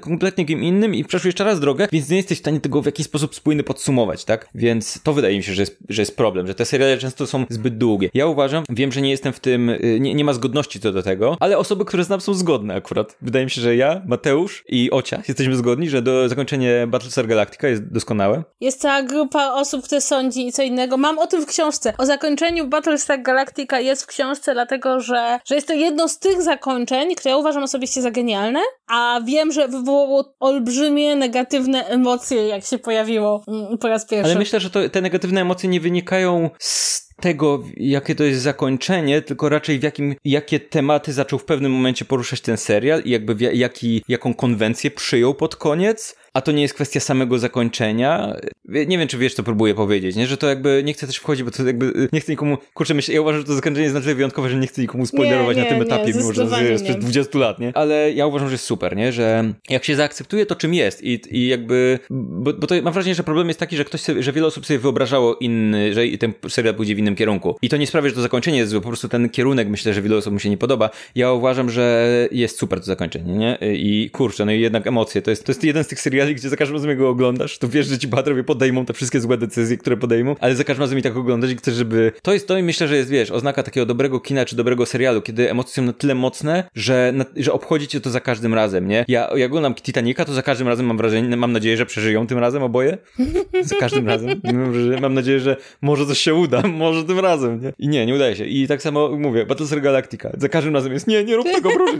kompletnie kim innym i przeszły jeszcze raz drogę, więc nie jesteś w stanie tego w jakiś sposób spójny podsumować, tak? Więc to wydaje mi się, że jest, że jest problem, że te seriale często są zbyt długie. Ja uważam, wiem, że nie jestem w tym, y, nie, nie ma zgodności co do tego, ale osoby, które znam są zgodne akurat. Wydaje mi się, że ja, Mateusz i Ocia jesteśmy zgodni, że do zakończenie Battlestar Galactica jest doskonałe. Jest cała grupa osób, które sądzi co innego. Mam o tym w książce. O zakończeniu Battlestar Galactica jest w książce, dlatego że, że jest to jedno z tych zakończeń, które ja uważam osobiście za genialne, a wiem, że wywołało olbrzymie negatywne emocje, jak się pojawiło mm, po raz pierwszy. Ale myślę, że to, te negatywne emocje nie wynikają z tego, jakie to jest zakończenie, tylko raczej w jakim, jakie tematy zaczął w pewnym momencie poruszać ten serial i jakby w, jaki, jaką konwencję przyjął pod koniec a to nie jest kwestia samego zakończenia. Nie wiem, czy wiesz, co próbuję powiedzieć, nie? Że to jakby, nie chcę też wchodzić, bo to jakby, nie chcę nikomu, kurczę, myślę, ja uważam, że to zakończenie jest na tyle wyjątkowe, że nie chcę nikomu spoilerować nie, nie, na tym etapie, mimo że to jest przez 20 lat, nie? Ale ja uważam, że jest super, nie? Że jak się zaakceptuje to, czym jest i, i jakby, bo, bo to mam wrażenie, że problem jest taki, że ktoś sobie, że wiele osób sobie wyobrażało inny, że ten serial pójdzie w innym kierunku. I to nie sprawia, że to zakończenie jest złe, po prostu ten kierunek myślę, że wielu osób mu się nie podoba. Ja uważam, że jest super to zakończenie, nie? I kurczę, no i jednak emocje, to jest, to jest jeden z tych seriali, gdzie za każdym razem go oglądasz, to wiesz, że ci bohaterowie podejmą te wszystkie złe decyzje, które podejmą, ale za każdym razem i tak oglądasz i chcesz, żeby... To jest to i myślę, że jest, wiesz, oznaka takiego dobrego kina czy dobrego serialu, kiedy emocje są na tyle mocne, że, na, że obchodzi cię to za każdym razem, nie? Ja, jak oglądam Titanica, to za każdym razem mam wrażenie, mam nadzieję, że przeżyją tym razem oboje. Za każdym razem. Mam nadzieję, że może coś się uda, może tym razem, nie? I nie, nie udaje się. I tak samo mówię, Battlestar Galactica. Za każdym razem jest, nie, nie rób tego, proszę.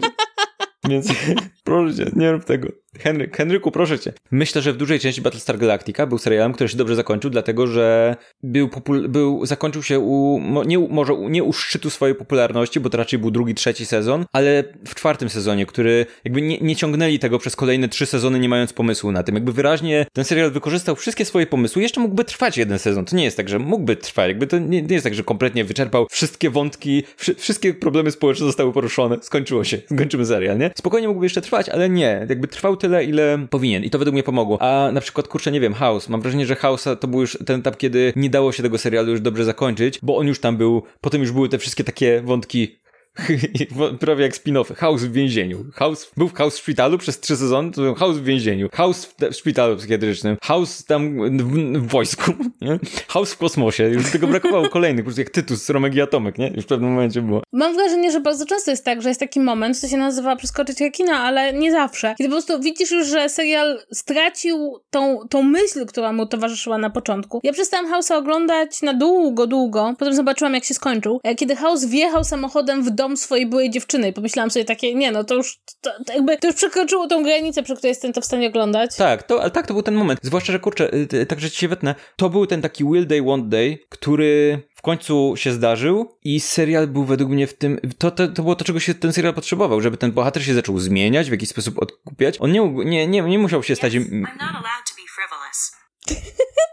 Więc proszę cię, nie rób tego. Henryk, Henryku, proszę cię. Myślę, że w dużej części Battlestar Galactica był serialem, który się dobrze zakończył, dlatego że był, był zakończył się u, nie, może nie u szczytu swojej popularności, bo to raczej był drugi, trzeci sezon, ale w czwartym sezonie, który jakby nie, nie ciągnęli tego przez kolejne trzy sezony, nie mając pomysłu na tym. Jakby wyraźnie ten serial wykorzystał wszystkie swoje pomysły. Jeszcze mógłby trwać jeden sezon. To nie jest tak, że mógłby trwać. Jakby to nie, nie jest tak, że kompletnie wyczerpał wszystkie wątki, wszy, wszystkie problemy społeczne zostały poruszone. Skończyło się. Skończymy serial, nie? Spokojnie mógłby jeszcze trwać, ale nie. Jakby trwał tyle, ile powinien. I to według mnie pomogło. A na przykład, kurczę, nie wiem, House. Mam wrażenie, że House to był już ten etap, kiedy nie dało się tego serialu już dobrze zakończyć, bo on już tam był, potem już były te wszystkie takie wątki Prawie jak spin-offy. House w więzieniu. House, był w House w szpitalu przez trzy sezony, to był House w więzieniu. House w, w szpitalu psychiatrycznym. House tam w, w wojsku. Nie? House w kosmosie. Już tego brakowało kolejnych, po prostu jak Tytus, Romek i Atomek, nie? Już w pewnym momencie było. Mam wrażenie, że bardzo często jest tak, że jest taki moment, co się nazywa przeskoczyć rekina, ale nie zawsze. Kiedy po prostu widzisz już, że serial stracił tą, tą myśl, która mu towarzyszyła na początku. Ja przestałam House'a oglądać na długo, długo. Potem zobaczyłam, jak się skończył. E, kiedy House wjechał samochodem w dom swojej byłej dziewczyny i pomyślałam sobie takie, nie no, to już, to, to jakby, to już przekroczyło tą granicę, przy której jestem to w stanie oglądać. Tak, to, ale tak, to był ten moment. Zwłaszcza, że kurczę, y, także ci się wetnę, to był ten taki Will Day, Want Day, który w końcu się zdarzył i serial był według mnie w tym, to, to, to było to, czego się ten serial potrzebował, żeby ten bohater się zaczął zmieniać, w jakiś sposób odkupiać. On nie, nie, nie, nie musiał się stać...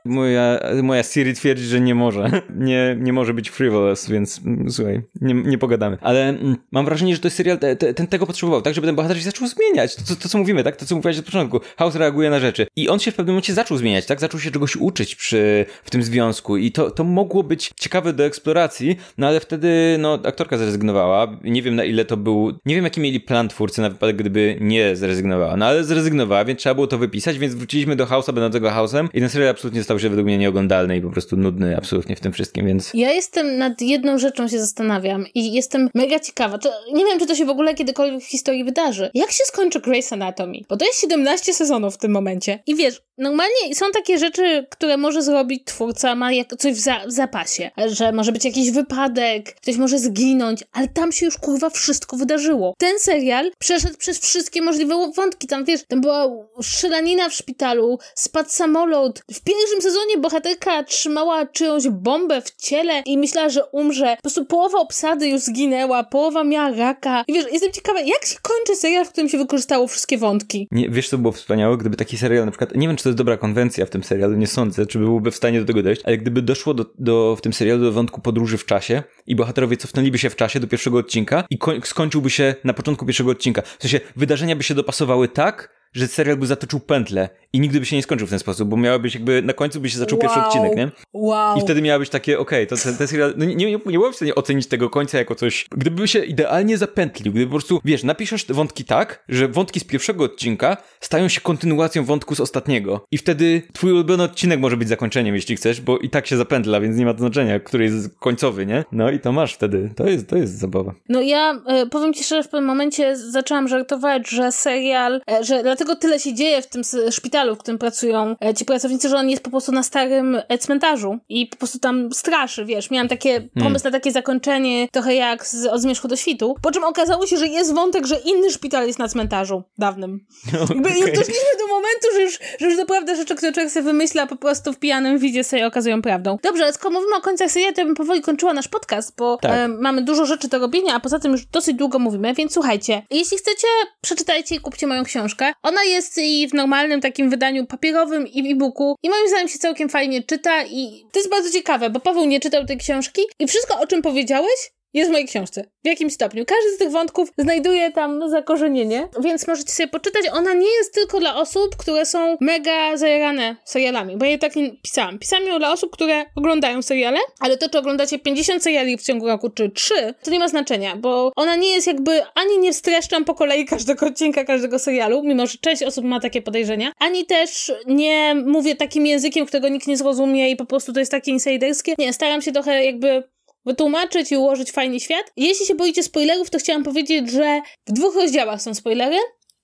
Moja, moja Siri twierdzi, że nie może. Nie, nie może być frivolous, więc mm, słuchaj, nie, nie pogadamy. Ale mm, mam wrażenie, że to jest serial te, te, ten tego potrzebował, tak, żeby ten bohater się zaczął zmieniać. To, to, to, co mówimy, tak? To, co mówiłeś od początku. House reaguje na rzeczy. I on się w pewnym momencie zaczął zmieniać, tak? Zaczął się czegoś uczyć przy, w tym związku. I to, to mogło być ciekawe do eksploracji, no ale wtedy, no, aktorka zrezygnowała. Nie wiem, na ile to był... Nie wiem, jaki mieli plan twórcy na wypadek, gdyby nie zrezygnowała. No ale zrezygnowała, więc trzeba było to wypisać, więc wróciliśmy do House'a będącego House'em i ten serial absolutnie stał się według mnie nieoglądalny i po prostu nudny absolutnie w tym wszystkim, więc... Ja jestem nad jedną rzeczą się zastanawiam i jestem mega ciekawa. To, nie wiem, czy to się w ogóle kiedykolwiek w historii wydarzy. Jak się skończy Grey's Anatomy? Bo to jest 17 sezonów w tym momencie. I wiesz, normalnie są takie rzeczy, które może zrobić twórca, ma jak coś w, za w zapasie. Że może być jakiś wypadek, ktoś może zginąć, ale tam się już kurwa wszystko wydarzyło. Ten serial przeszedł przez wszystkie możliwe wątki. Tam wiesz, tam była strzelanina w szpitalu, spadł samolot. W pierwszym sezonie bohaterka trzymała czyjąś bombę w ciele i myślała, że umrze. Po prostu połowa obsady już zginęła, połowa miała raka. I wiesz, jestem ciekawa, jak się kończy serial, w którym się wykorzystało wszystkie wątki? Nie, wiesz, co było wspaniałe? Gdyby taki serial na przykład, nie wiem, czy to jest dobra konwencja w tym serialu, nie sądzę, czy byłby w stanie do tego dojść, ale gdyby doszło do, do, w tym serialu do wątku podróży w czasie i bohaterowie cofnęliby się w czasie do pierwszego odcinka i skończyłby się na początku pierwszego odcinka. W sensie, wydarzenia by się dopasowały tak, że serial by zatoczył pętlę i nigdy by się nie skończył w ten sposób, bo miała być jakby, na końcu by się zaczął wow. pierwszy odcinek, nie? Wow. I wtedy miała być takie, okej, okay, to ten, ten serial, no nie, nie, nie byłem w stanie ocenić tego końca jako coś, gdyby się idealnie zapętlił, gdyby po prostu, wiesz, napiszesz wątki tak, że wątki z pierwszego odcinka stają się kontynuacją wątku z ostatniego i wtedy twój ulubiony odcinek może być zakończeniem, jeśli chcesz, bo i tak się zapętla, więc nie ma znaczenia, który jest końcowy, nie? No i to masz wtedy, to jest, to jest zabawa. No ja y, powiem ci szczerze, w pewnym momencie zaczęłam żartować, że serial, y, że dlatego tyle się dzieje w tym szpitalu, w którym pracują e, ci pracownicy, że on jest po prostu na starym e, cmentarzu i po prostu tam straszy, wiesz. Miałam takie hmm. pomysł na takie zakończenie, trochę jak z Od Zmierzchu do Świtu, po czym okazało się, że jest wątek, że inny szpital jest na cmentarzu dawnym. No, Jakby okay. doszliśmy do momentu, że już, że już naprawdę rzeczy, które człowiek sobie wymyśla po prostu w pijanym widzie sobie okazują prawdą. Dobrze, ale skoro mówimy o końcach serialu, to ja bym powoli kończyła nasz podcast, bo tak. e, mamy dużo rzeczy do robienia, a poza tym już dosyć długo mówimy, więc słuchajcie, jeśli chcecie, przeczytajcie i kupcie moją książkę. Ona jest i w normalnym takim wydaniu papierowym i w e-booku i moim zdaniem się całkiem fajnie czyta i to jest bardzo ciekawe, bo Paweł nie czytał tej książki. I wszystko o czym powiedziałeś jest w mojej książce. W jakim stopniu? Każdy z tych wątków znajduje tam zakorzenienie, więc możecie sobie poczytać. Ona nie jest tylko dla osób, które są mega zajarane serialami, bo ja tak nie pisałam. Pisałam ją dla osób, które oglądają seriale, ale to, czy oglądacie 50 seriali w ciągu roku, czy 3, to nie ma znaczenia, bo ona nie jest jakby, ani nie streszczam po kolei każdego odcinka, każdego serialu, mimo że część osób ma takie podejrzenia, ani też nie mówię takim językiem, którego nikt nie zrozumie i po prostu to jest takie insiderskie. Nie, staram się trochę jakby wytłumaczyć i ułożyć fajny świat. Jeśli się boicie spoilerów, to chciałam powiedzieć, że w dwóch rozdziałach są spoilery.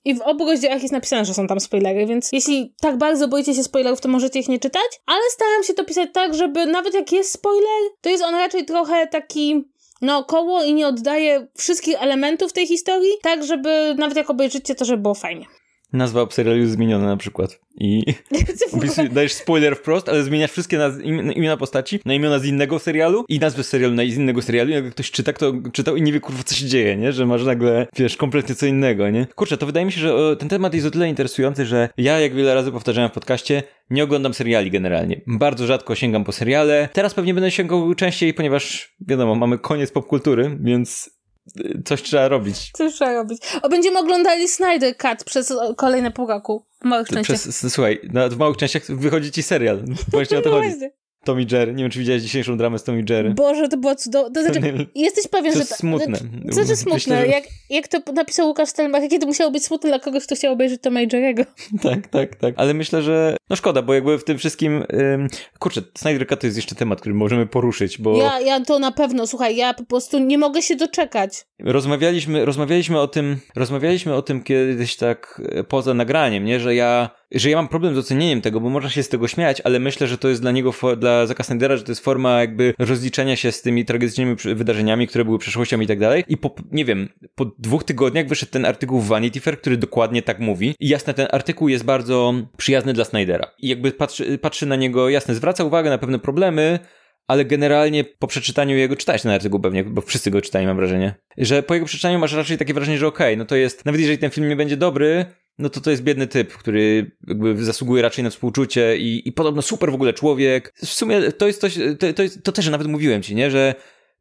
I w obu rozdziałach jest napisane, że są tam spoilery, więc jeśli tak bardzo boicie się spoilerów, to możecie ich nie czytać. Ale staram się to pisać tak, żeby nawet jak jest spoiler, to jest on raczej trochę taki naokoło i nie oddaje wszystkich elementów tej historii, tak żeby nawet jak obejrzycie, to żeby było fajnie nazwa serialu zmieniona na przykład. I dajesz spoiler wprost, ale zmieniasz wszystkie naz- imiona postaci na imiona z innego serialu i nazwę serialu na z innego serialu. I jak ktoś czyta, kto czytał i nie wie kurwa co się dzieje, nie? Że masz nagle, wiesz, kompletnie co innego, nie? Kurczę, to wydaje mi się, że ten temat jest o tyle interesujący, że ja, jak wiele razy powtarzałem w podcaście, nie oglądam seriali generalnie. Bardzo rzadko sięgam po seriale. Teraz pewnie będę sięgał częściej, ponieważ wiadomo, mamy koniec popkultury, więc Coś trzeba robić. Coś trzeba robić. O, będziemy oglądali Snyder Cut przez kolejne pół roku. W małych częściach. Przez, słuchaj, w małych częściach wychodzi ci serial. Właśnie o to no chodzi. Tommy Jerry. Nie wiem, czy widziałeś dzisiejszą dramę z Tommy Jerry. Boże, to było cudowne. To znaczy, jesteś pewien, to że... jest to, smutne. To znaczy smutne. Myślę, że... jak, jak to napisał Łukasz Stelmach, jakie to musiało być smutne dla kogoś, kto chciał obejrzeć Tommy Jerry'ego. tak, tak, tak. Ale myślę, że no szkoda, bo jakby w tym wszystkim ym... kurczę, Snyder Cut to jest jeszcze temat, który możemy poruszyć, bo... Ja, ja to na pewno, słuchaj, ja po prostu nie mogę się doczekać. Rozmawialiśmy, rozmawialiśmy o tym, rozmawialiśmy o tym kiedyś tak e, poza nagraniem, nie, że ja że ja mam problem z ocenieniem tego, bo można się z tego śmiać, ale myślę, że to jest dla niego, dla Zaka Snydera, że to jest forma jakby rozliczenia się z tymi tragicznymi wydarzeniami, które były przeszłością i tak dalej. I po, nie wiem, po dwóch tygodniach wyszedł ten artykuł w Vanity Fair, który dokładnie tak mówi. I jasne, ten artykuł jest bardzo przyjazny dla Snydera. I jakby patrzy, patrzy na niego, jasne, zwraca uwagę na pewne problemy, ale generalnie po przeczytaniu jego, czytałeś ten artykuł pewnie, bo wszyscy go czytali, mam wrażenie, że po jego przeczytaniu masz raczej takie wrażenie, że okej, okay, no to jest, nawet jeżeli ten film nie będzie dobry, no to to jest biedny typ, który jakby zasługuje raczej na współczucie i, i podobno super w ogóle człowiek. W sumie to jest coś, to, to, jest, to też nawet mówiłem ci, nie, że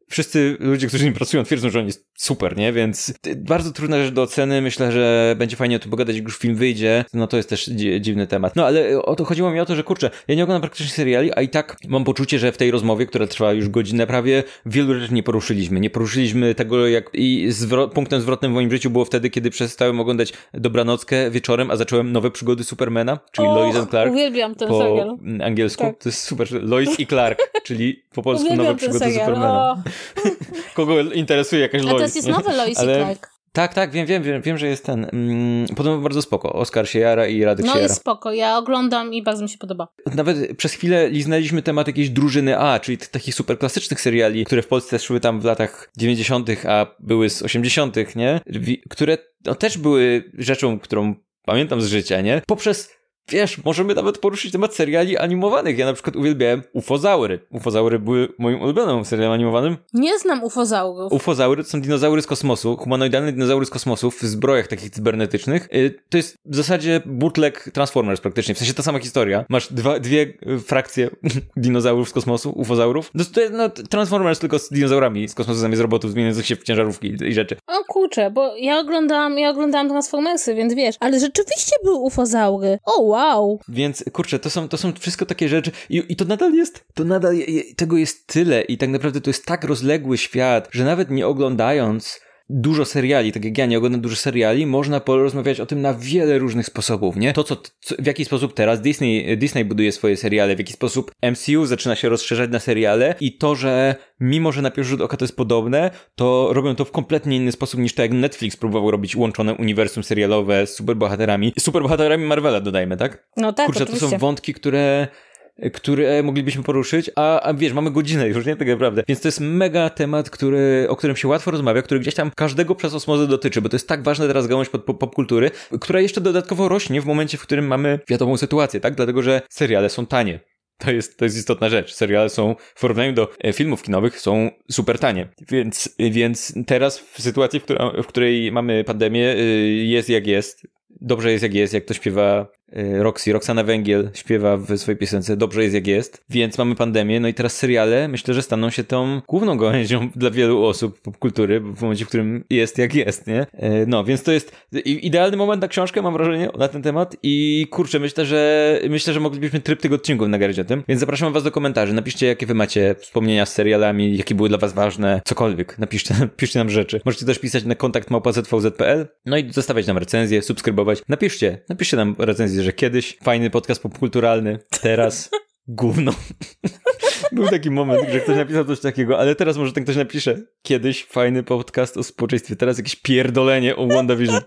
wszyscy ludzie, którzy z nim pracują, twierdzą, że on jest super, nie? Więc bardzo trudna rzecz do oceny. Myślę, że będzie fajnie o tym pogadać, jak już film wyjdzie. No to jest też dziwny temat. No ale o to chodziło mi o to, że kurczę, ja nie oglądam praktycznie seriali, a i tak mam poczucie, że w tej rozmowie, która trwa już godzinę prawie, wielu rzeczy nie poruszyliśmy. Nie poruszyliśmy tego, jak i zwro punktem zwrotnym w moim życiu było wtedy, kiedy przestałem oglądać Dobranockę wieczorem, a zacząłem nowe przygody Supermana, czyli o, Lois and Clark. Uwielbiam ten po serial. angielsku. Tak. To jest super. Lois i Clark, czyli po polsku nowe przygody serial. Supermana. O. Kogo interesuje jakaś Lois. A teraz jest nowy Lois ale... i Clark. Tak, tak, wiem, wiem, wiem, wiem że jest ten. Mm, podobno bardzo spoko. Oskar się jara i Radek no się jara. No jest spoko, ja oglądam i bardzo mi się podoba. Nawet przez chwilę liznęliśmy temat jakiejś drużyny A, czyli takich super klasycznych seriali, które w Polsce szły tam w latach 90., a były z 80., nie? Które no, też były rzeczą, którą pamiętam z życia, nie? Poprzez Wiesz, możemy nawet poruszyć temat seriali animowanych. Ja na przykład uwielbiałem Ufozaury. Ufozaury były moim ulubionym serialem animowanym. Nie znam ufozaurów. Ufozaury to są dinozaury z kosmosu, humanoidalne dinozaury z kosmosu w zbrojach takich cybernetycznych. Y, to jest w zasadzie bootleg Transformers praktycznie, w sensie ta sama historia. Masz dwa, dwie frakcje dinozaurów z kosmosu, ufozaurów. No, to jest no, Transformers tylko z dinozaurami z kosmosu zamiast robotów zmieniających się w ciężarówki i, i rzeczy. O kurczę, bo ja oglądałam, ja oglądałam Transformersy, więc wiesz, ale rzeczywiście były ufozaury. O, wow. Więc kurczę, to są, to są wszystko takie rzeczy i, i to nadal jest, to nadal je, tego jest tyle i tak naprawdę to jest tak rozległy świat, że nawet nie oglądając dużo seriali, tak jak ja nie oglądam dużo seriali, można porozmawiać o tym na wiele różnych sposobów, nie? To, co, co, w jaki sposób teraz Disney, Disney buduje swoje seriale, w jaki sposób MCU zaczyna się rozszerzać na seriale i to, że mimo, że na pierwszy rzut oka to jest podobne, to robią to w kompletnie inny sposób niż to, jak Netflix próbował robić łączone uniwersum serialowe z superbohaterami. Superbohaterami Marvela dodajmy, tak? No tak, Kurczę, oczywiście. to są wątki, które które moglibyśmy poruszyć, a, a wiesz, mamy godzinę już, nie? Tak naprawdę. Więc to jest mega temat, który, o którym się łatwo rozmawia, który gdzieś tam każdego przez osmozę dotyczy, bo to jest tak ważna teraz gałąź pod popkultury, która jeszcze dodatkowo rośnie w momencie, w którym mamy wiadomą sytuację, tak? Dlatego, że seriale są tanie. To jest, to jest istotna rzecz. Seriale są w porównaniu do e, filmów kinowych są super tanie. Więc, więc teraz w sytuacji, w, w której mamy pandemię, y, jest jak jest. Dobrze jest jak jest, jak to śpiewa Roxy, Roxana Węgiel śpiewa w swojej piosence Dobrze jest jak jest, więc mamy pandemię, no i teraz seriale myślę, że staną się tą główną gałęzią dla wielu osób popkultury w momencie, w którym jest jak jest, nie? Y, no, więc to jest idealny moment na książkę, mam wrażenie, na ten temat. I kurczę, myślę, że myślę, że moglibyśmy tryb tego odcinku nagrać o tym, więc zapraszam was do komentarzy, napiszcie jakie wy macie wspomnienia z serialami, jakie były dla was ważne, cokolwiek, napiszcie, napiszcie nam rzeczy. Możecie też pisać na kontakt małpa.zvz.pl, no i zostawiać nam recenzję, subskrybować, napiszcie, napiszcie nam recenzję że kiedyś fajny podcast popkulturalny, teraz gówno. Był taki moment, że ktoś napisał coś takiego, ale teraz może ten ktoś napisze kiedyś fajny podcast o społeczeństwie, teraz jakieś pierdolenie o WandaVision.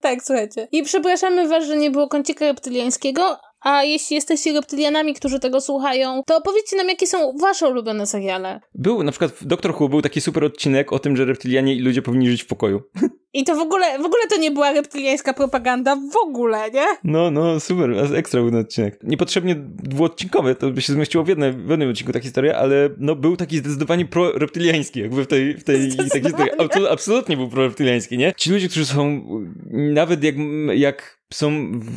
tak, słuchajcie. I przepraszamy was, że nie było kącika reptyliańskiego, a jeśli jesteście reptylianami, którzy tego słuchają, to opowiedzcie nam, jakie są wasze ulubione seriale. Był, na przykład w Doctor Who był taki super odcinek o tym, że reptylianie i ludzie powinni żyć w pokoju. I to w ogóle, w ogóle to nie była reptyliańska propaganda, w ogóle, nie? No, no, super, ekstra był ten odcinek. Niepotrzebnie dwuodcinkowy, to by się zmieściło w, jedne, w jednym odcinku ta historia, ale no był taki zdecydowanie pro-reptyliański, jakby w tej, w tej, tej historii. Absolutnie był pro-reptyliański, nie? Ci ludzie, którzy są, nawet jak, jak są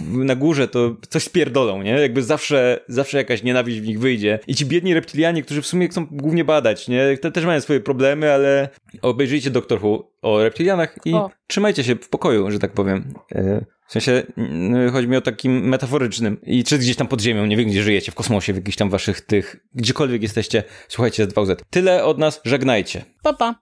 na górze, to coś spierdolą, nie? Jakby zawsze, zawsze jakaś nienawiść w nich wyjdzie. I ci biedni reptilianie, którzy w sumie chcą głównie badać, nie? Te też mają swoje problemy, ale obejrzyjcie Doktor Who o reptilianach i o. trzymajcie się w pokoju, że tak powiem. E, w sensie, chodzi mi o takim metaforycznym. I czy gdzieś tam pod ziemią, nie wiem gdzie żyjecie, w kosmosie, w jakichś tam waszych tych, gdziekolwiek jesteście, słuchajcie z 2Z. Tyle od nas, żegnajcie. Pa, pa.